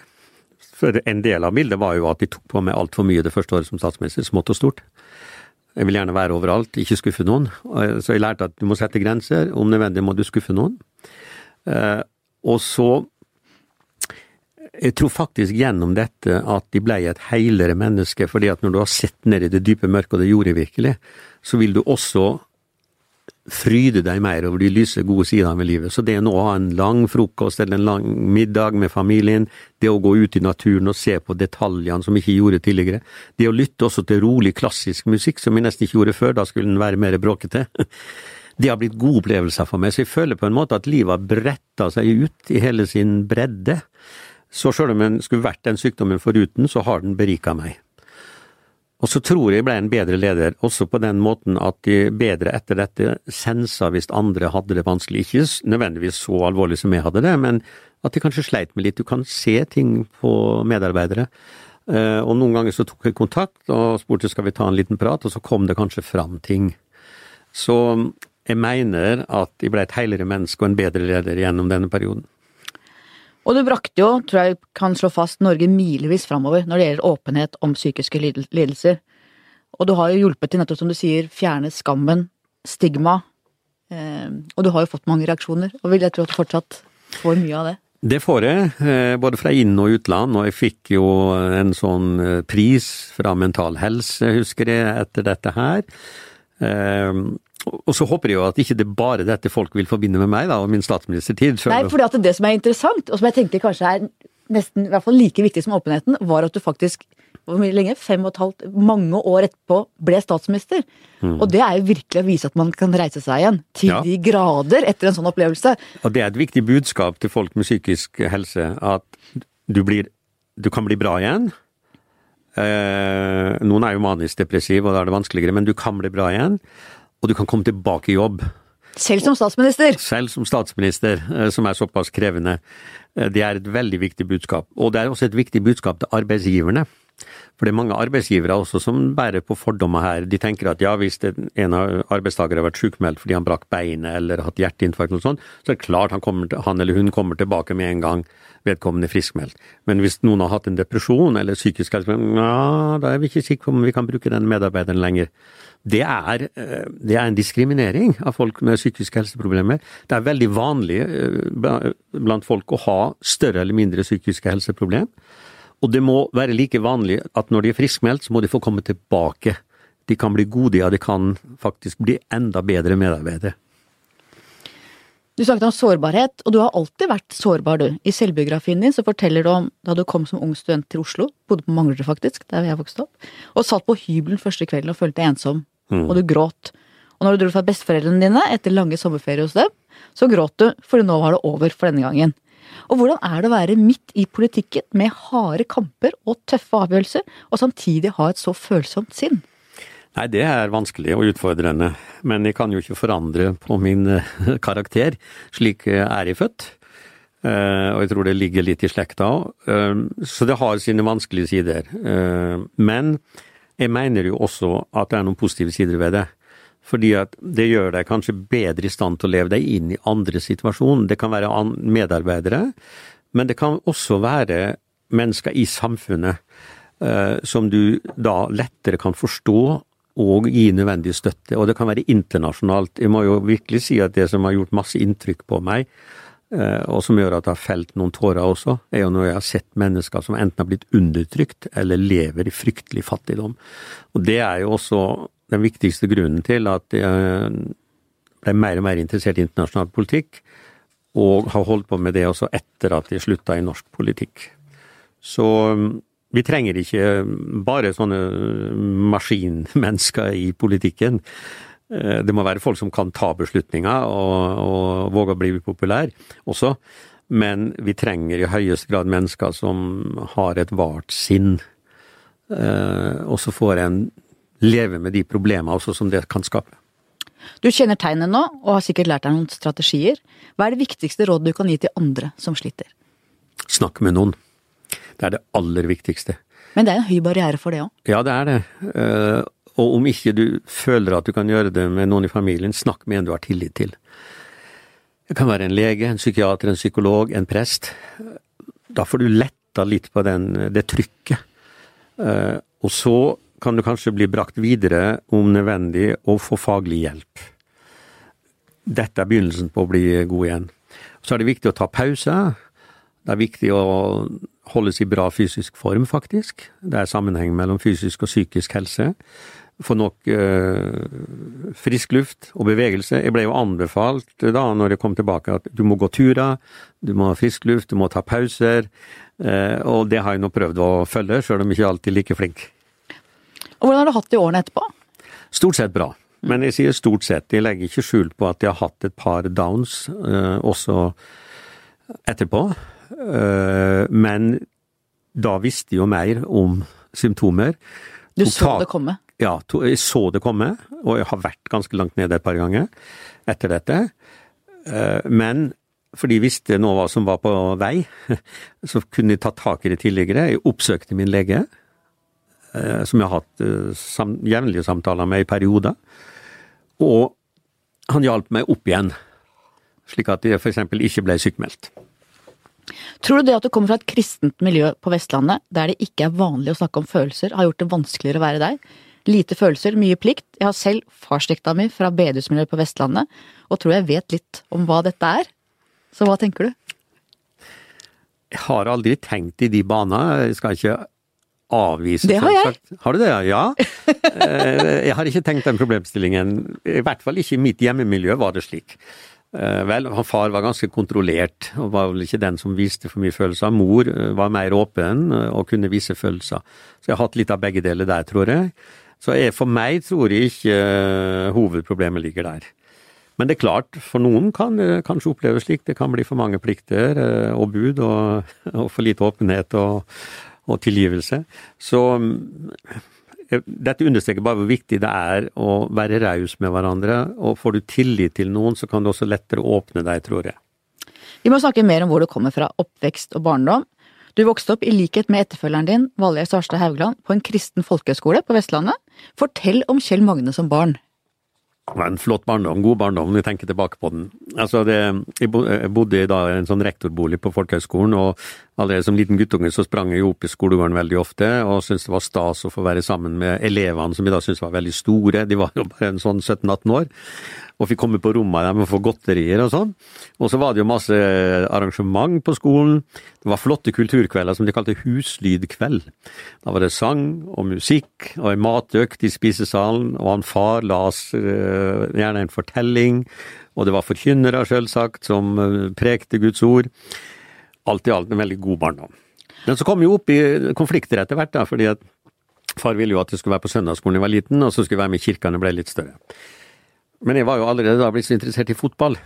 For en del av bildet var jo at de tok på meg altfor mye det første året som statsminister, smått og stort. Jeg vil gjerne være overalt, ikke skuffe noen. Så jeg lærte at du må sette grenser, om nødvendig må du skuffe noen. Eh, og så Jeg tror faktisk gjennom dette at de ble et heilere menneske, fordi at når du har sett ned i det dype mørket, og det gjorde jeg virkelig, så vil du også fryde deg mer over de lyse, gode sidene ved livet. Så det å nå ha en lang frokost eller en lang middag med familien, det å gå ut i naturen og se på detaljene som vi ikke gjorde tidligere, det å lytte også til rolig, klassisk musikk som vi nesten ikke gjorde før, da skulle den være mer bråkete. *laughs* Det har blitt gode opplevelser for meg, så jeg føler på en måte at livet har bretta seg ut i hele sin bredde. Så sjøl om en skulle vært den sykdommen foruten, så har den berika meg. Og så tror jeg ble en bedre leder, også på den måten at de bedre etter dette sensa hvis andre hadde det vanskelig. Ikke nødvendigvis så alvorlig som jeg hadde det, men at de kanskje sleit med litt. Du kan se ting på medarbeidere. Eh, og noen ganger så tok jeg kontakt og spurte skal vi ta en liten prat, og så kom det kanskje fram ting. Så jeg mener at jeg ble et heilere menneske og en bedre leder gjennom denne perioden. Og du brakte jo, tror jeg kan slå fast, Norge milevis framover når det gjelder åpenhet om psykiske lidelser. Og du har jo hjulpet til, nettopp som du sier, fjerne skammen, stigma. Eh, og du har jo fått mange reaksjoner, og vil jeg tro at du fortsatt får mye av det. Det får jeg, eh, både fra inn- og utland, og jeg fikk jo en sånn eh, pris fra Mental Helse, husker jeg, etter dette her. Og så håper jeg jo at ikke det bare dette folk vil forbinde med meg da, og min statsministertid. Nei, for at det som er interessant, og som jeg tenker kanskje er nesten i hvert fall like viktig som åpenheten, var at du faktisk hvor mye lenge? Fem og et halvt, mange år etterpå ble statsminister. Mm. Og det er jo virkelig å vise at man kan reise seg igjen. Til ja. de grader etter en sånn opplevelse. Og det er et viktig budskap til folk med psykisk helse, at du blir Du kan bli bra igjen. Eh, noen er jo manisk depressive, og da er det vanskeligere, men du kan bli bra igjen og du kan komme tilbake i jobb. Selv som statsminister? Selv som statsminister, eh, som er såpass krevende. Eh, det er et veldig viktig budskap. Og det er også et viktig budskap til arbeidsgiverne. For det er mange arbeidsgivere også som bærer på fordommer her. De tenker at ja, hvis en av arbeidstakere har vært sykmeldt fordi han brakk beinet eller hatt hjerteinfarkt eller sånt, så er det klart han, kommer, han, eller hun kommer tilbake med en gang vedkommende friskmeldt. Men hvis noen har hatt en depresjon eller psykisk helse, ja, da er vi ikke sikre på om vi kan bruke den medarbeideren lenger det er, eh, det er, en diskriminering av folk med psykiske helseproblemer. Det er veldig vanlig eh, blant folk å ha større eller mindre psykiske helseproblemer. Og det må være like vanlig at når de er friskmeldt, så må de få komme tilbake. De kan bli gode, ja de kan faktisk bli enda bedre medarbeidere. Du snakket om sårbarhet, og du har alltid vært sårbar, du. I selvbiografien din så forteller du om da du kom som ung student til Oslo, bodde på Manglerud faktisk, der jeg vokste opp, og satt på hybelen første kvelden og følte deg ensom, mm. og du gråt. Og når du dro fra besteforeldrene dine etter lange sommerferier hos dem, så gråt du, for nå var det over for denne gangen. Og hvordan er det å være midt i politikken med harde kamper og tøffe avgjørelser, og samtidig ha et så følsomt sinn? Nei, det er vanskelig og utfordrende, men jeg kan jo ikke forandre på min eh, karakter. Slik eh, er jeg født, eh, og jeg tror det ligger litt i slekta òg. Så det har sine vanskelige sider. Men jeg mener jo også at det er noen positive sider ved det. Fordi at det gjør deg kanskje bedre i stand til å leve deg inn i andre situasjoner. Det kan være medarbeidere, men det kan også være mennesker i samfunnet som du da lettere kan forstå og gi nødvendig støtte. Og det kan være internasjonalt. Jeg må jo virkelig si at det som har gjort masse inntrykk på meg, eh, og som gjør at jeg har felt noen tårer også, er jo når jeg har sett mennesker som enten har blitt undertrykt eller lever i fryktelig fattigdom. Og det er jo også den viktigste grunnen til at jeg ble mer og mer interessert i internasjonal politikk, og har holdt på med det også etter at jeg slutta i norsk politikk. Så vi trenger ikke bare sånne maskinmennesker i politikken. Eh, det må være folk som kan ta beslutninger og, og våge å bli populær også. Men vi trenger i høyeste grad mennesker som har et vart sinn. Eh, og så får en leve med de problemene også som det kan skape. Du kjenner tegnet nå, og har sikkert lært deg noen strategier. Hva er det viktigste rådet du kan gi til andre som sliter? Snakk med noen. Det er det aller viktigste. Men det er en høy barriere for det òg? Ja, det er det. Eh, og om ikke du føler at du kan gjøre det med noen i familien, snakk med en du har tillit til. Det kan være en lege, en psykiater, en psykolog, en prest. Da får du letta litt på den, det trykket. Eh, og så kan du kanskje bli brakt videre, om nødvendig, og få faglig hjelp. Dette er begynnelsen på å bli god igjen. Så er det viktig å ta pause. Det er viktig å holdes i bra fysisk form, faktisk. Det er sammenheng mellom fysisk og psykisk helse. Få nok øh, frisk luft og bevegelse. Jeg ble jo anbefalt da, når jeg kom tilbake, at du må gå turer, du må ha frisk luft, du må ta pauser. Øh, og det har jeg nå prøvd å følge, sjøl om jeg ikke alltid er like flink. Og hvordan har du hatt det i årene etterpå? Stort sett bra. Men jeg sier stort sett. Jeg legger ikke skjul på at jeg har hatt et par downs øh, også etterpå. Eh, men da visste jeg jo mer om symptomer. Du så det komme? Ja, jeg så det komme, og jeg har vært ganske langt nede et par ganger etter dette. Eh, men fordi jeg visste nå hva som var på vei, *laughs* så kunne jeg tatt tak i det tidligere. Jeg oppsøkte min lege, eh, som jeg har hatt jevnlige samtaler med i perioder. Og han hjalp meg opp igjen, slik at jeg f.eks. ikke ble sykmeldt. Tror du det at du kommer fra et kristent miljø på Vestlandet, der det ikke er vanlig å snakke om følelser, har gjort det vanskeligere å være der? Lite følelser, mye plikt. Jeg har selv farsslekta mi fra bedehusmiljøet på Vestlandet, og tror jeg vet litt om hva dette er. Så hva tenker du? Jeg har aldri tenkt i de baner. Jeg skal ikke avvise Det har jeg. Har du det, ja? *laughs* Eh, jeg har ikke tenkt den problemstillingen. I hvert fall ikke i mitt hjemmemiljø var det slik. Eh, vel, far var ganske kontrollert, og var vel ikke den som viste for mye følelser. Mor eh, var mer åpen eh, og kunne vise følelser. Så jeg har hatt litt av begge deler der, tror jeg. Så jeg, for meg tror jeg ikke hovedproblemet ligger der. Men det er klart, for noen kan det kanskje oppleves slik. Det kan bli for mange plikter og bud, og, *laughs* og for lite åpenhet og, og tilgivelse. Så dette understreker bare hvor viktig det er å være raus med hverandre. Og får du tillit til noen, så kan du også lettere åpne deg, tror jeg. Vi må snakke mer om hvor du kommer fra, oppvekst og barndom. Du vokste opp i likhet med etterfølgeren din, Valgerd Svarstad Haugland, på en kristen folkehøyskole på Vestlandet. Fortell om Kjell Magne som barn. Det var en flott barndom, god barndom, når jeg tenker tilbake på den. Altså det, jeg bodde da i en sånn rektorbolig på folkehøgskolen, og allerede som liten guttunge så sprang jeg opp i skolegården veldig ofte, og syntes det var stas å få være sammen med elevene som jeg da syntes var veldig store. De var jo bare en sånn 17-18 år og fikk komme på rommene der og få godterier og sånn. Og så var det jo masse arrangement på skolen. Det var flotte kulturkvelder som de kalte huslydkveld. Da var det sang og musikk og en matøkt i spisesalen, og han far las uh, gjerne en fortelling, og det var forkynnere, selvsagt, som uh, prekte Guds ord. Alt i alt en veldig god barndom. Men så kom vi opp i konflikter etter hvert, da, fordi at far ville jo at jeg skulle være på søndagsskolen da jeg var liten, og så skulle jeg være med i kirka når jeg ble litt større. Men jeg var jo allerede da blitt så interessert i fotball.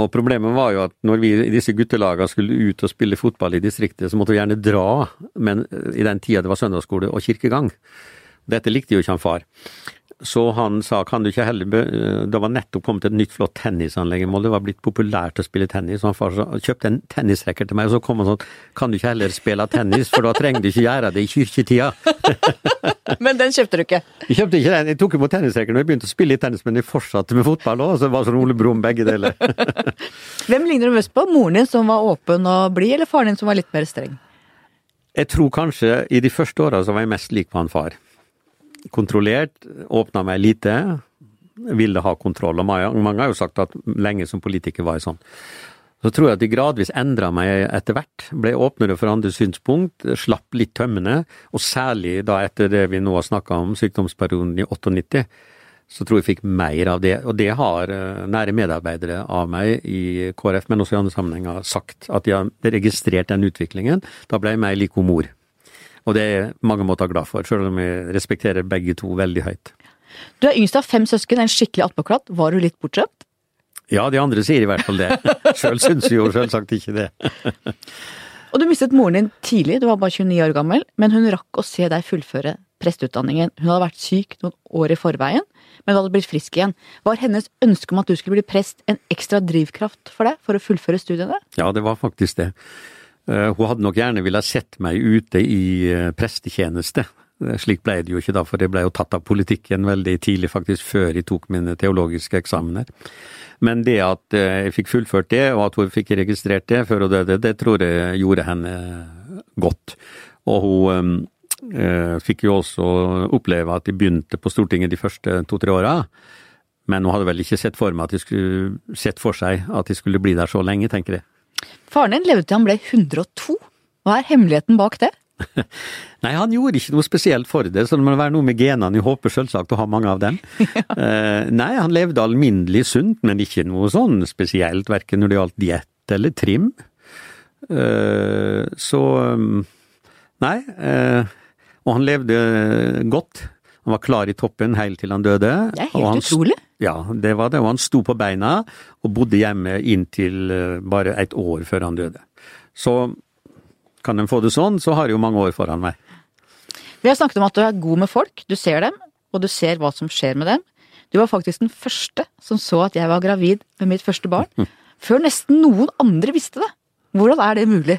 Og problemet var jo at når vi i disse guttelagene skulle ut og spille fotball i distriktet, så måtte vi gjerne dra, men i den tida det var søndagsskole og kirkegang. Dette likte jo ikke han far. Så han sa kan du ikke heller Det var nettopp kommet et nytt flott tennisanlegg i Molde, det var blitt populært å spille tennis, så han far kjøpte en tennisracket til meg, og så kom han sånn kan du ikke heller spille tennis, for da trenger du ikke gjøre det i kirketida. *laughs* men den kjøpte du ikke? Jeg kjøpte ikke den, jeg tok imot tennisracket og jeg begynte å spille i tennis, men jeg fortsatte med fotball òg, så det var sånn Ole Brumm begge deler. *laughs* Hvem ligner du mest på, moren din som var åpen og blid, eller faren din som var litt mer streng? Jeg tror kanskje i de første åra så var jeg mest lik på han far. Kontrollert, åpna meg lite, ville ha kontroll. Og mange har jo sagt at lenge som politiker var jeg sånn. Så tror jeg at de gradvis endra meg etter hvert, ble åpnere for andre synspunkt, slapp litt tømmende, og særlig da etter det vi nå har snakka om, sykdomsperioden i 98, så tror jeg fikk mer av det. Og det har eh, nære medarbeidere av meg i KrF, men også i andre sammenhenger, sagt. At de har registrert den utviklingen. Da ble jeg mer lik mor. Og det er mange måter glad for, selv om jeg respekterer begge to veldig høyt. Du er yngst av fem søsken, en skikkelig attpåklatt. Var du litt bortskjemt? Ja, de andre sier i hvert fall det. *laughs* Sjøl syns jo selvsagt ikke det. og du mistet moren din tidlig, du var bare 29 år gammel, men hun rakk å se deg fullføre presteutdanningen. Hun hadde vært syk noen år i forveien, men hadde blitt frisk igjen. Var hennes ønske om at du skulle bli prest en ekstra drivkraft for deg, for å fullføre studiene? Ja, det var faktisk det. Eh, hun hadde nok gjerne villet sett meg ute i eh, prestetjeneste. Eh, slik ble det jo ikke da, for det ble jo tatt av politikken veldig tidlig, faktisk før jeg tok mine teologiske eksamener. Men det at jeg fikk fullført det, og at hun fikk registrert det før hun døde, det tror jeg gjorde henne godt. Og hun øh, fikk jo også oppleve at de begynte på Stortinget de første to-tre åra. Men hun hadde vel ikke sett for meg at de skulle sett for seg at de skulle bli der så lenge, tenker jeg. Faren din levde til han ble 102. Hva er hemmeligheten bak det? *laughs* Nei, han gjorde ikke noe spesielt for det, så det må være noe med genene. Jeg håper selvsagt å ha mange av dem. ja. *laughs* uh, nei, han levde alminnelig sunt, men ikke noe sånn spesielt, verken når det gjaldt diett eller trim. Uh, så um, Nei. Uh, og han levde godt. Han var klar i toppen helt til han døde. Det er helt han, utrolig. Ja, det var det. Og han sto på beina og bodde hjemme inntil bare et år før han døde. Så kan en få det sånn, så har jeg jo mange år foran meg. Vi har snakket om at du er god med folk. Du ser dem, og du ser hva som skjer med dem. Du var faktisk den første som så at jeg var gravid med mitt første barn. *laughs* Før nesten noen andre visste det. Hvordan er det mulig?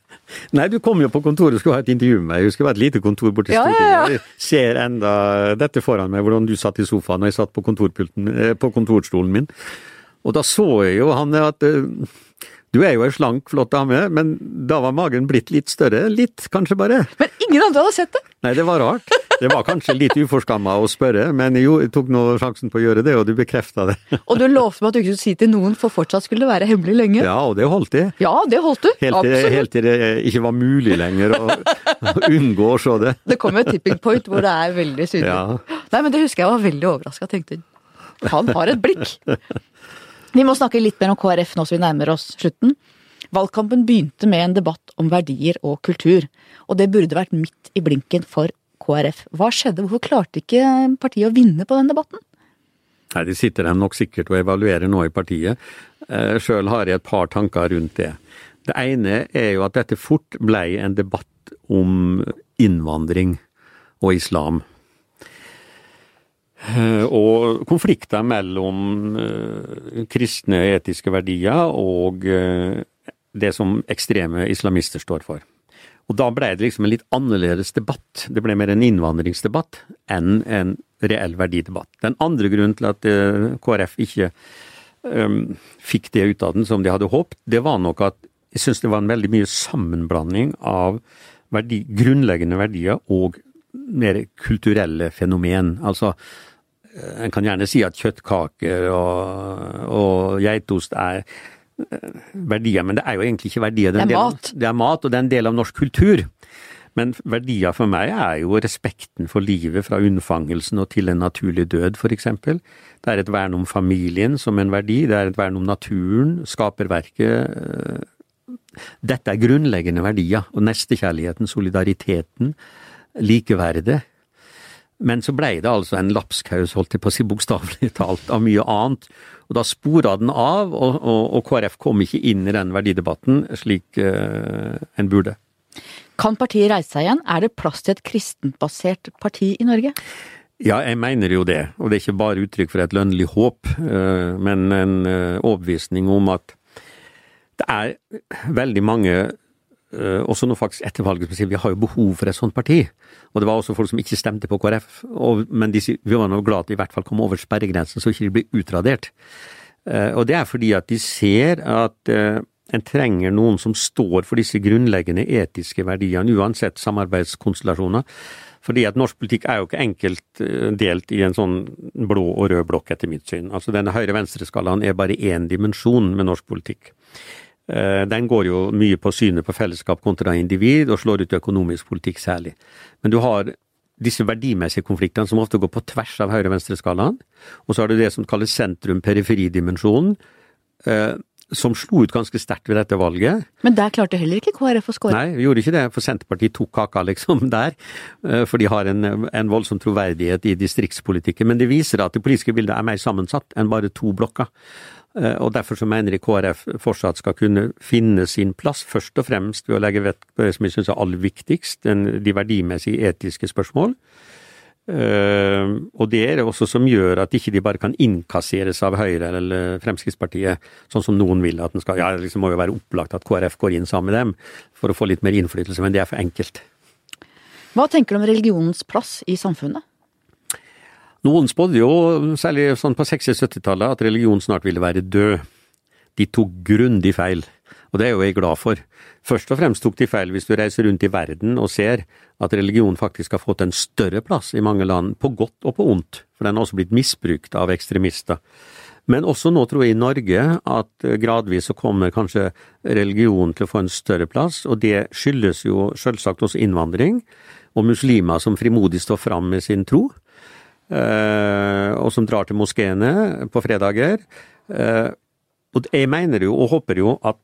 *laughs* Nei, du kom jo på kontoret og skulle ha et intervju med meg. Jeg husker det var et lite kontor borte i ja, Stortinget. Ja, ja. Jeg ser enda dette foran meg, hvordan du satt i sofaen og jeg satt på, eh, på kontorstolen min. Og da så jeg jo han at eh, du er jo ei slank, flott dame, men da var magen blitt litt større. Litt, kanskje bare. Men ingen andre hadde sett det! Nei, det var rart. Det var kanskje litt uforskamma å spørre, men jeg tok nå sjansen på å gjøre det, og du bekrefta det. Og du lovte meg at du ikke skulle si til noen, for fortsatt skulle det være hemmelig lenge. Ja, og det holdt jeg. Ja, det holdt du. Helt til, helt til det ikke var mulig lenger å, å unngå å se det. Det kom et tipping point hvor det er veldig synlig. Ja. Nei, men det husker jeg var veldig overraska. Tenkte han har et blikk. Vi må snakke litt mer om KrF nå som vi nærmer oss slutten. Valgkampen begynte med en debatt om verdier og kultur, og det burde vært midt i blinken for KrF. Hva skjedde, hvorfor klarte ikke partiet å vinne på den debatten? Nei, De sitter dem nok sikkert og evaluerer nå i partiet. Eh, Sjøl har jeg et par tanker rundt det. Det ene er jo at dette fort blei en debatt om innvandring og islam. Eh, og konflikter mellom eh, kristne etiske verdier og eh, det som ekstreme islamister står for. Og da ble det liksom en litt annerledes debatt. Det ble mer en innvandringsdebatt enn en reell verdidebatt. Den andre grunnen til at KrF ikke um, fikk det ut av den som de hadde håpet, det var nok at jeg syns det var en veldig mye sammenblanding av verdi, grunnleggende verdier og mer kulturelle fenomen. Altså, en kan gjerne si at kjøttkaker og, og geitost er eh, verdier, men det er jo egentlig ikke verdier. Det er, er mat. det er mat, og det er en del av norsk kultur. Men verdier for meg er jo respekten for livet fra unnfangelsen og til en naturlig død, for eksempel. Det er et vern om familien som en verdi, det er et vern om naturen, skaperverket. Dette er grunnleggende verdier, og nestekjærligheten, solidariteten, likeverdet. Men så blei det altså en lapskaus, holdt jeg på å si bokstavelig *laughs* talt, av mye annet. Og da spora den av, og, og, og, KrF kom ikke inn i den verdidebatten slik uh, en burde. Kan partiet reise seg igjen? Er det plass til et kristent-basert parti i Norge? Ja, jeg mener jo det. Og det er ikke bare uttrykk for et lønnlig håp, uh, men en uh, overbevisning om at det er veldig mange også nå faktisk etter valget som sier vi har jo behov for et sånt parti. Og det var også folk som ikke stemte på KrF, og, men de, vi var nå glad at de i hvert fall kom over sperregrensen så ikke de blir utradert. Uh, og det er fordi at de ser at uh, en trenger noen som står for disse grunnleggende etiske verdiene, uansett samarbeidskonstellasjoner. Fordi at norsk politikk er jo ikke enkelt eh, delt i en sånn blå og rød blokk, etter mitt syn. Altså denne høyre-venstre-skalaen er bare én dimensjon med norsk politikk. Eh, den går jo mye på synet på fellesskap kontra individ, og slår ut økonomisk politikk særlig. Men du har disse verdimessige konfliktene som ofte går på tvers av høyre-venstre-skalaen. Og så har du det som kalles sentrum-periferidimensjonen, eh, som slo ut ganske sterkt ved dette valget. Men der klarte heller ikke KrF å skåre. Nei, vi gjorde ikke det, for Senterpartiet tok kaka liksom *laughs* der. eh, For de har en, en voldsom troverdighet i distriktspolitikken. Men det viser at det politiske bildet er mer sammensatt enn bare to blokker. Eh, Og derfor så mener jeg KrF fortsatt skal kunne finne sin plass, først og fremst ved å legge vekt på det som jeg syns er aller viktigst, de verdimessige etiske spørsmål. Eh, og det er det også som gjør at ikke de bare kan innkasseres av Høyre eller Fremskrittspartiet, sånn som noen vil at den skal. Ja, det liksom må jo være opplagt at KrF går inn sammen med dem for å få litt mer innflytelse, men det er for enkelt. Hva tenker du om religionens plass i samfunnet? Noen spådde jo, særlig sånn på 60-70-tallet, at religion snart ville være død. De tok grundig feil, og det er jo jeg glad for. Først og fremst tok de feil hvis du reiser rundt i verden og ser at religion faktisk har fått en større plass i mange land, på godt og på ondt, for den har også blitt misbrukt av ekstremister. Men også nå tror jeg i Norge at gradvis så kommer kanskje religion til å få en større plass, og det skyldes jo selvsagt også innvandring, og muslimer som frimodig står fram med sin tro, eh, og som drar til moskeene på fredager. Eh, og jeg mener jo, og håper jo, at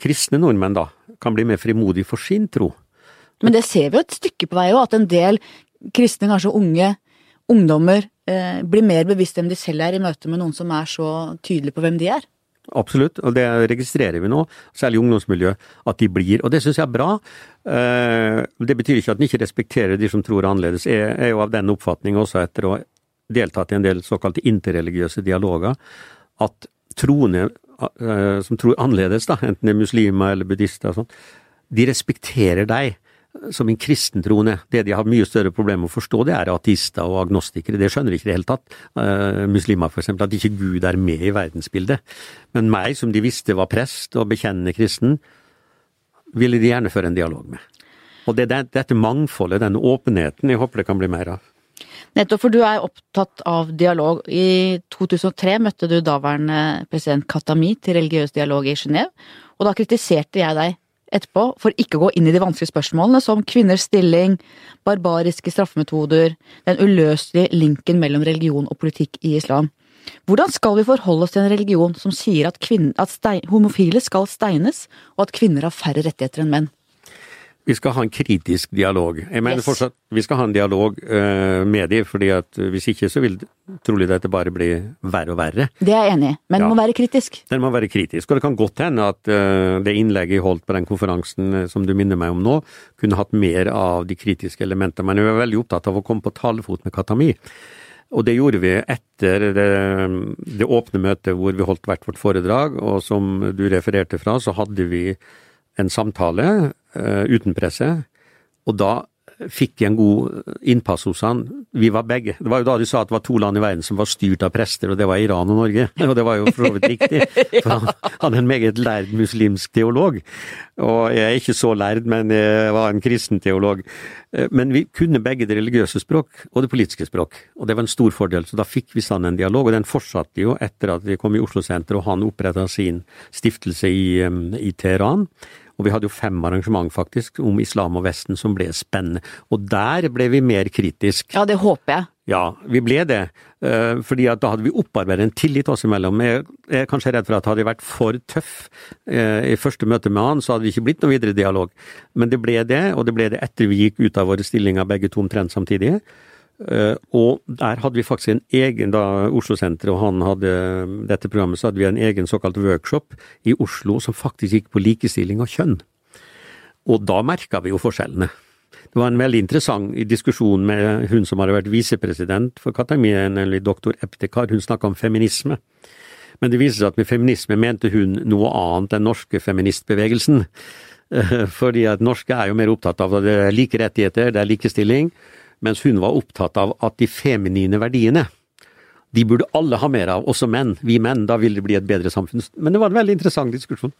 kristne nordmenn da kan bli mer frimodige for sin tro. Men det ser vi jo et stykke på vei òg, at en del kristne, kanskje unge ungdommer, eh, blir mer bevisst hvem de selv er i møte med noen som er så tydelige på hvem de er. Absolutt, og det registrerer vi nå, særlig i ungdomsmiljøet, at de blir. Og det syns jeg er bra. Eh, Det betyr ikke at en ikke respekterer de som tror annerledes. Jeg er jo av den oppfatning også etter å ha deltatt i en del såkalte interreligiøse dialoger, at troende som tror annerledes, da, enten det er muslimer eller buddhister og sånn, de respekterer deg som en kristentroende. Det de har mye større problemer med å forstå, det er ateister og agnostikere. Det skjønner ikke i det hele tatt. Uh, muslimer for eksempel, at ikke Gud er med i verdensbildet. Men meg, som de visste var prest og bekjennende kristen, ville de gjerne føre en dialog med. Og det er dette mangfoldet, denne åpenheten, jeg håper det kan bli mer av. Nettopp, for du er opptatt av dialog. I 2003 møtte du daværende president Katami til religiøs dialog i Genéve, og da kritiserte jeg deg etterpå for ikke å gå inn i de vanskelige spørsmålene som kvinners stilling, barbariske straffemetoder, den uløselige linken mellom religion og politikk i islam. Hvordan skal vi forholde oss til en religion som sier at, kvinner, at stein, homofile skal steines, og at kvinner har færre rettigheter enn menn? Vi skal ha en kritisk dialog. Jeg mener Yes. fortsatt vi skal ha en dialog uh, med dem, fordi at hvis ikke så vil trolig dette bare bli verre og verre. Det er jeg enig i, men Ja. må være kritisk. Den må være kritisk, og det kan godt hende at uh, det innlegget jeg holdt på den konferansen eh, som du minner meg om nå, kunne hatt mer av de kritiske elementene. Men jeg var veldig opptatt av å komme på talefot med Katami. Og det gjorde vi etter det, det åpne møtet hvor vi holdt hvert vårt foredrag, og som du refererte fra, så hadde vi en samtale uten presse, og da fikk jeg en god innpass hos han. Vi var begge. Det var jo da de sa at det var to land i verden som var styrt av prester, og det var Iran og Norge. *laughs* Og det var jo for så vidt riktig, *laughs* for han, han er en meget lærd muslimsk teolog. Og jeg er ikke så lærd, men jeg var en kristen teolog. Eh, Men vi kunne begge det religiøse språk og det politiske språk, og det var en stor fordel. Så da fikk vi sånn en dialog, og den fortsatte jo etter at vi kom i Oslo senter og han oppretta sin stiftelse i, i Teheran. Og vi hadde jo fem arrangement faktisk om islam og Vesten som ble spennende. Og der ble vi mer kritisk. Ja, det håper jeg. Ja, vi ble det. eh, Fordi da hadde vi opparbeidet en tillit oss imellom. Jeg er kanskje redd for at hadde jeg vært for tøff eh, i første møte med han, så hadde det ikke blitt noe videre dialog. Men det ble det, og det ble det etter vi gikk ut av våre stillinger begge to omtrent samtidig. Eh, Og der hadde vi faktisk en egen, da Oslo-senteret og han hadde dette programmet, så hadde vi en egen såkalt workshop i Oslo som faktisk gikk på likestilling og kjønn. Og da merka vi jo forskjellene. Det var en veldig interessant diskusjon med hun som hadde vært visepresident for Katamia, nemlig doktor Eptekar. Hun snakka om feminisme. Men det viser seg at med feminisme mente hun noe annet enn norske feministbevegelsen. Eh, *laughs* Fordi at norske er jo mer opptatt av at det er like rettigheter, det er likestilling, mens hun var opptatt av at de feminine verdiene, de burde alle ha mer av, også menn. Vi menn. Da vil det bli et bedre samfunn. Men det var en veldig interessant diskusjon.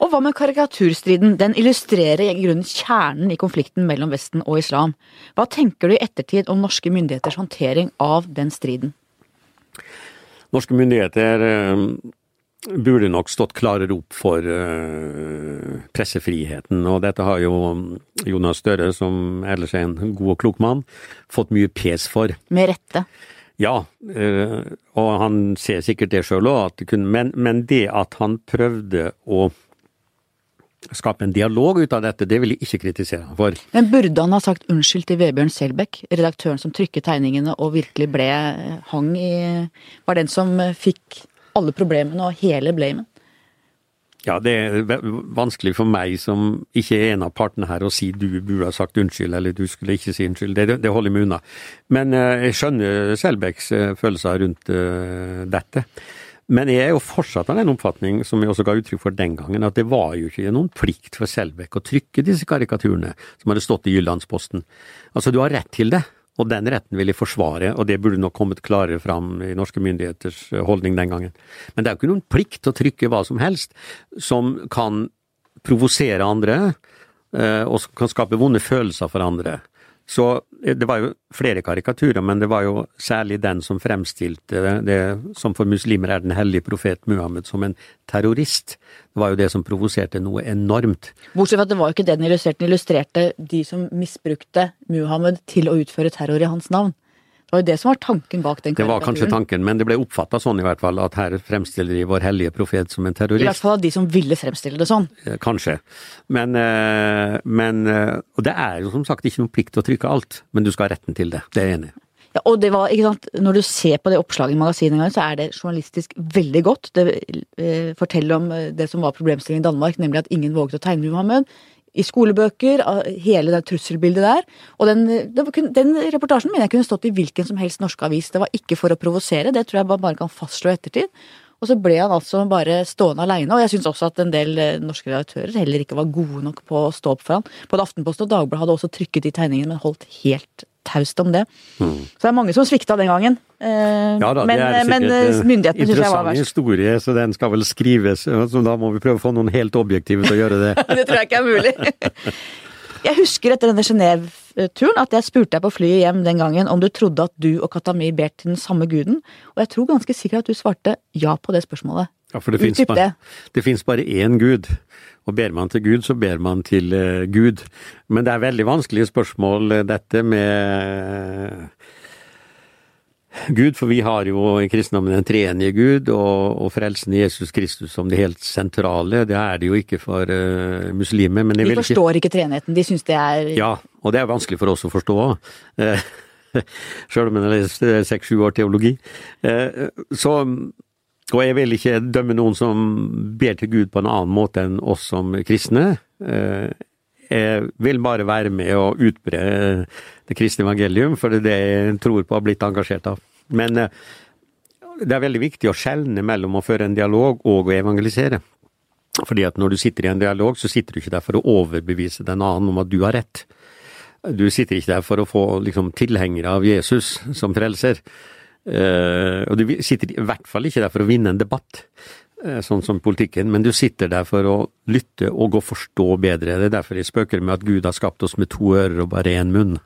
Og hva med karikaturstriden? Den illustrerer i grunnen kjernen i konflikten mellom Vesten og islam. Hva tenker du i ettertid om norske myndigheters håndtering av den striden? Norske myndigheter eh, burde nok stått klarere opp for eh, pressefriheten, og dette har jo Jonas Støre, som ellers er en god og klok mann, fått mye pes for. Med rette. Ja, eh, og han ser sikkert det sjøl òg, men, men det at han prøvde å skape en dialog ut av dette, det vil jeg ikke kritisere ham for. Men burde han ha sagt unnskyld til Vebjørn Selbekk, redaktøren som trykket tegningene og virkelig ble hang i Var den som fikk alle problemene og hele blamen? Ja, det er vanskelig for meg som ikke er en av partene her å si du burde ha sagt unnskyld, eller du skulle ikke si unnskyld. Det, det holder meg unna. Men eh, jeg skjønner Selbecks eh, følelser rundt uh, dette. Men jeg er jo fortsatt av den oppfatning, som jeg også ga uttrykk for den gangen, at det var jo ikke noen plikt for Selbekk å trykke disse karikaturene som hadde stått i Jyllandsposten. Altså, du har rett til det. Og den retten vil de forsvare, og det burde nok kommet klarere fram i norske myndigheters eh, holdning den gangen. Men det er jo ikke noen plikt til å trykke hva som helst som kan provosere andre, eh, og som kan skape vonde følelser for andre. Så eh, det var jo flere karikaturer, men det var jo særlig den som fremstilte det, som for muslimer er den hellige profet Muhammed som en terrorist. Det var jo det som provoserte noe enormt. Bortsett fra at det var jo ikke det den illustrerte, den illustrerte de som misbrukte Muhammed til å utføre terror i hans navn. Det var jo det som var tanken bak den karikaturen. Det var kanskje tanken, men det ble oppfatta sånn i hvert fall, at her fremstiller de vår hellige profet som en terrorist. I hvert fall av de som ville fremstille det sånn. Eh, kanskje. Men, eh, men eh, Og det er jo som sagt ikke noen plikt til å trykke alt, men du skal ha retten til det. Det er jeg enig i. Ja, og det var, ikke sant, Når du ser på det oppslaget i magasinet, en gang, så er det journalistisk veldig godt. Det eh, forteller om det som var problemstillingen i Danmark, nemlig at ingen våget å tegne Muhammed i skolebøker, hele det trusselbildet der. Og den, den, reportasjen mener jeg kunne stått i hvilken som helst norsk avis. Det var ikke for å provosere, det tror jeg bare kan fastslå i ettertid. Og så ble han altså bare stående aleine, og jeg syns også at en del eh, norske redaktører heller ikke var gode nok på å stå opp for han. Både Aftenposten og Dagbladet hadde også trykket de tegningene, men holdt helt taust om det. Mm. Så det er mange som svikta den gangen. Eh, ja da, men, det er men eh, myndighetene syns jeg var verst. Interessant historie, så den skal vel skrives. Så da må vi prøve å få noen helt objektive til å gjøre det. *laughs* det tror jeg ikke er mulig. *laughs* jeg husker etter denne Genéve-turen at jeg spurte deg på flyet hjem den gangen om du trodde at du og Katami ber til den samme guden, og jeg tror ganske sikkert at du svarte ja på det spørsmålet. Ja, for det fins bare, bare én gud. Og ber man til Gud, så ber man til uh, Gud. Men det er veldig vanskelige spørsmål, eh, dette med Gud, for vi har jo i kristendommen en treenige Gud, og, og frelsen i Jesus Kristus som det helt sentrale. Det er det jo ikke for uh, muslimer. Men de forstår ikke, ikke treenigheten, de syns det er Ja, og det er vanskelig for oss å forstå. Uh, Sjøl *laughs* om en har lest seks-sju år teologi. Uh, så og jeg vil ikke dømme noen som ber til Gud på en annen måte enn oss som kristne. Eh, jeg vil bare være med å utbre det kristne evangelium, for det er det jeg tror på og har blitt engasjert av. Men eh, det er veldig viktig å skjelne mellom å føre en dialog og å evangelisere. Fordi at når du sitter i en dialog, så sitter du ikke der for å overbevise den annen om at du har rett. Du sitter ikke der for å få liksom, tilhengere av Jesus som frelser. Og du sitter i hvert fall ikke der for å vinne en debatt, sånn som politikken, men du sitter der for å lytte og å forstå bedre. Det er derfor jeg spøker med at Gud har skapt oss med to ører og bare én munn.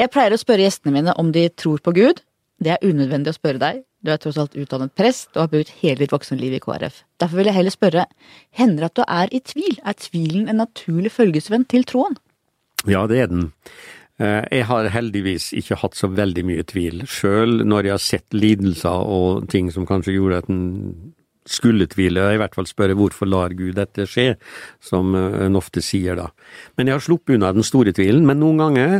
Jeg pleier å spørre gjestene mine om de tror på Gud. Det er unødvendig å spørre deg. Du er tross alt utdannet prest og har brukt hele ditt voksenliv i KrF. Derfor vil jeg heller spørre, hender det at du er i tvil? Er tvilen en naturlig følgesvenn til troen? Ja, det er den. Eh, jeg har heldigvis ikke hatt så veldig mye tvil, sjøl når jeg har sett lidelser og ting som kanskje gjorde at en skulle tvile, og i hvert fall spørre hvorfor lar Gud dette skje, som eh, en ofte sier da. Men jeg har sluppet unna den store tvilen, men noen ganger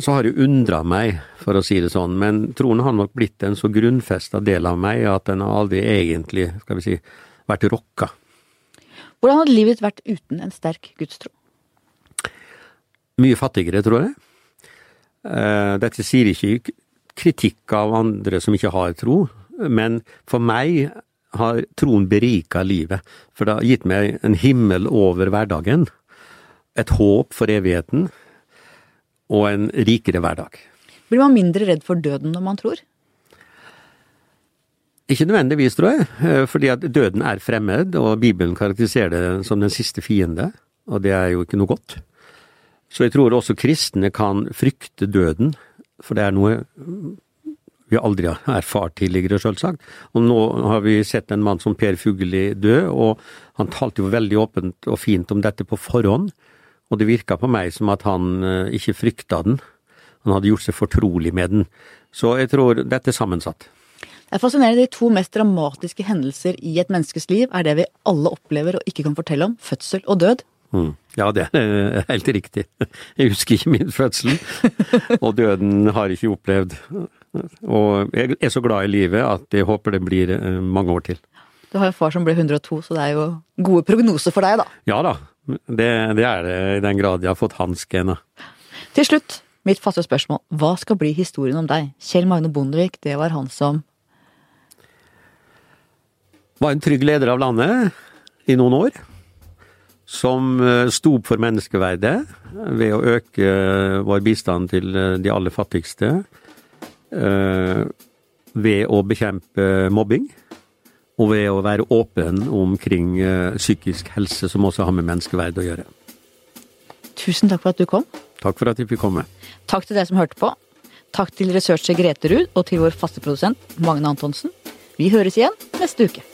så har jeg undra meg, for å si det sånn, men troen har nok blitt en så grunnfesta del av meg at den har aldri egentlig, skal vi si, vært rokka. Hvordan hadde livet vært uten en sterk gudstro? mye fattigere, tror jeg. Eh, dette sier ikke kritikk av andre som ikke har tro, men for meg har troen berika livet, for det har gitt meg en himmel over hverdagen, et håp for evigheten og en rikere hverdag. Blir man mindre redd for døden når man tror? Ikke nødvendigvis, tror jeg. eh, Fordi at døden er fremmed, og Bibelen karakteriserer det som den siste fiende. Og det er jo ikke noe godt. Så jeg tror også kristne kan frykte døden, for det er noe vi aldri har erfart tidligere, selvsagt. Og nå har vi sett en mann som Per Fugelli dø, og han talte jo veldig åpent og fint om dette på forhånd. Og det virka på meg som at han eh, ikke frykta den. Han hadde gjort seg fortrolig med den. Så jeg tror dette er sammensatt. Det er fascinerende. De to mest dramatiske hendelser i et menneskes liv er det vi alle opplever og ikke kan fortelle om. Fødsel og død. Mm. Ja, det er eh, helt riktig. *laughs* Jeg husker ikke min fødsel, *laughs* og døden har jeg ikke opplevd. Og jeg er så glad i livet at jeg håper det blir eh, mange år til. Du har en far som ble 102, så det er jo gode prognoser for deg, da. Ja da, det, det er det i den grad jeg har fått hans gener. Til slutt, mitt faste spørsmål. Hva skal bli historien om deg? Kjell Magne Bondevik, det var han som Var en trygg leder av landet i noen år. Som eh, sto opp for menneskeverdet ved å øke eh, vår bistand til de aller fattigste. Eh, Ved å bekjempe mobbing. Og ved å være åpen omkring eh, psykisk helse, som også har med menneskeverd å gjøre. Tusen takk for at du kom. Takk for at jeg fikk komme. Takk til deg som hørte på. Takk til researcher Grete Ruud og til vår faste produsent Magne Antonsen. Vi høres igjen neste uke.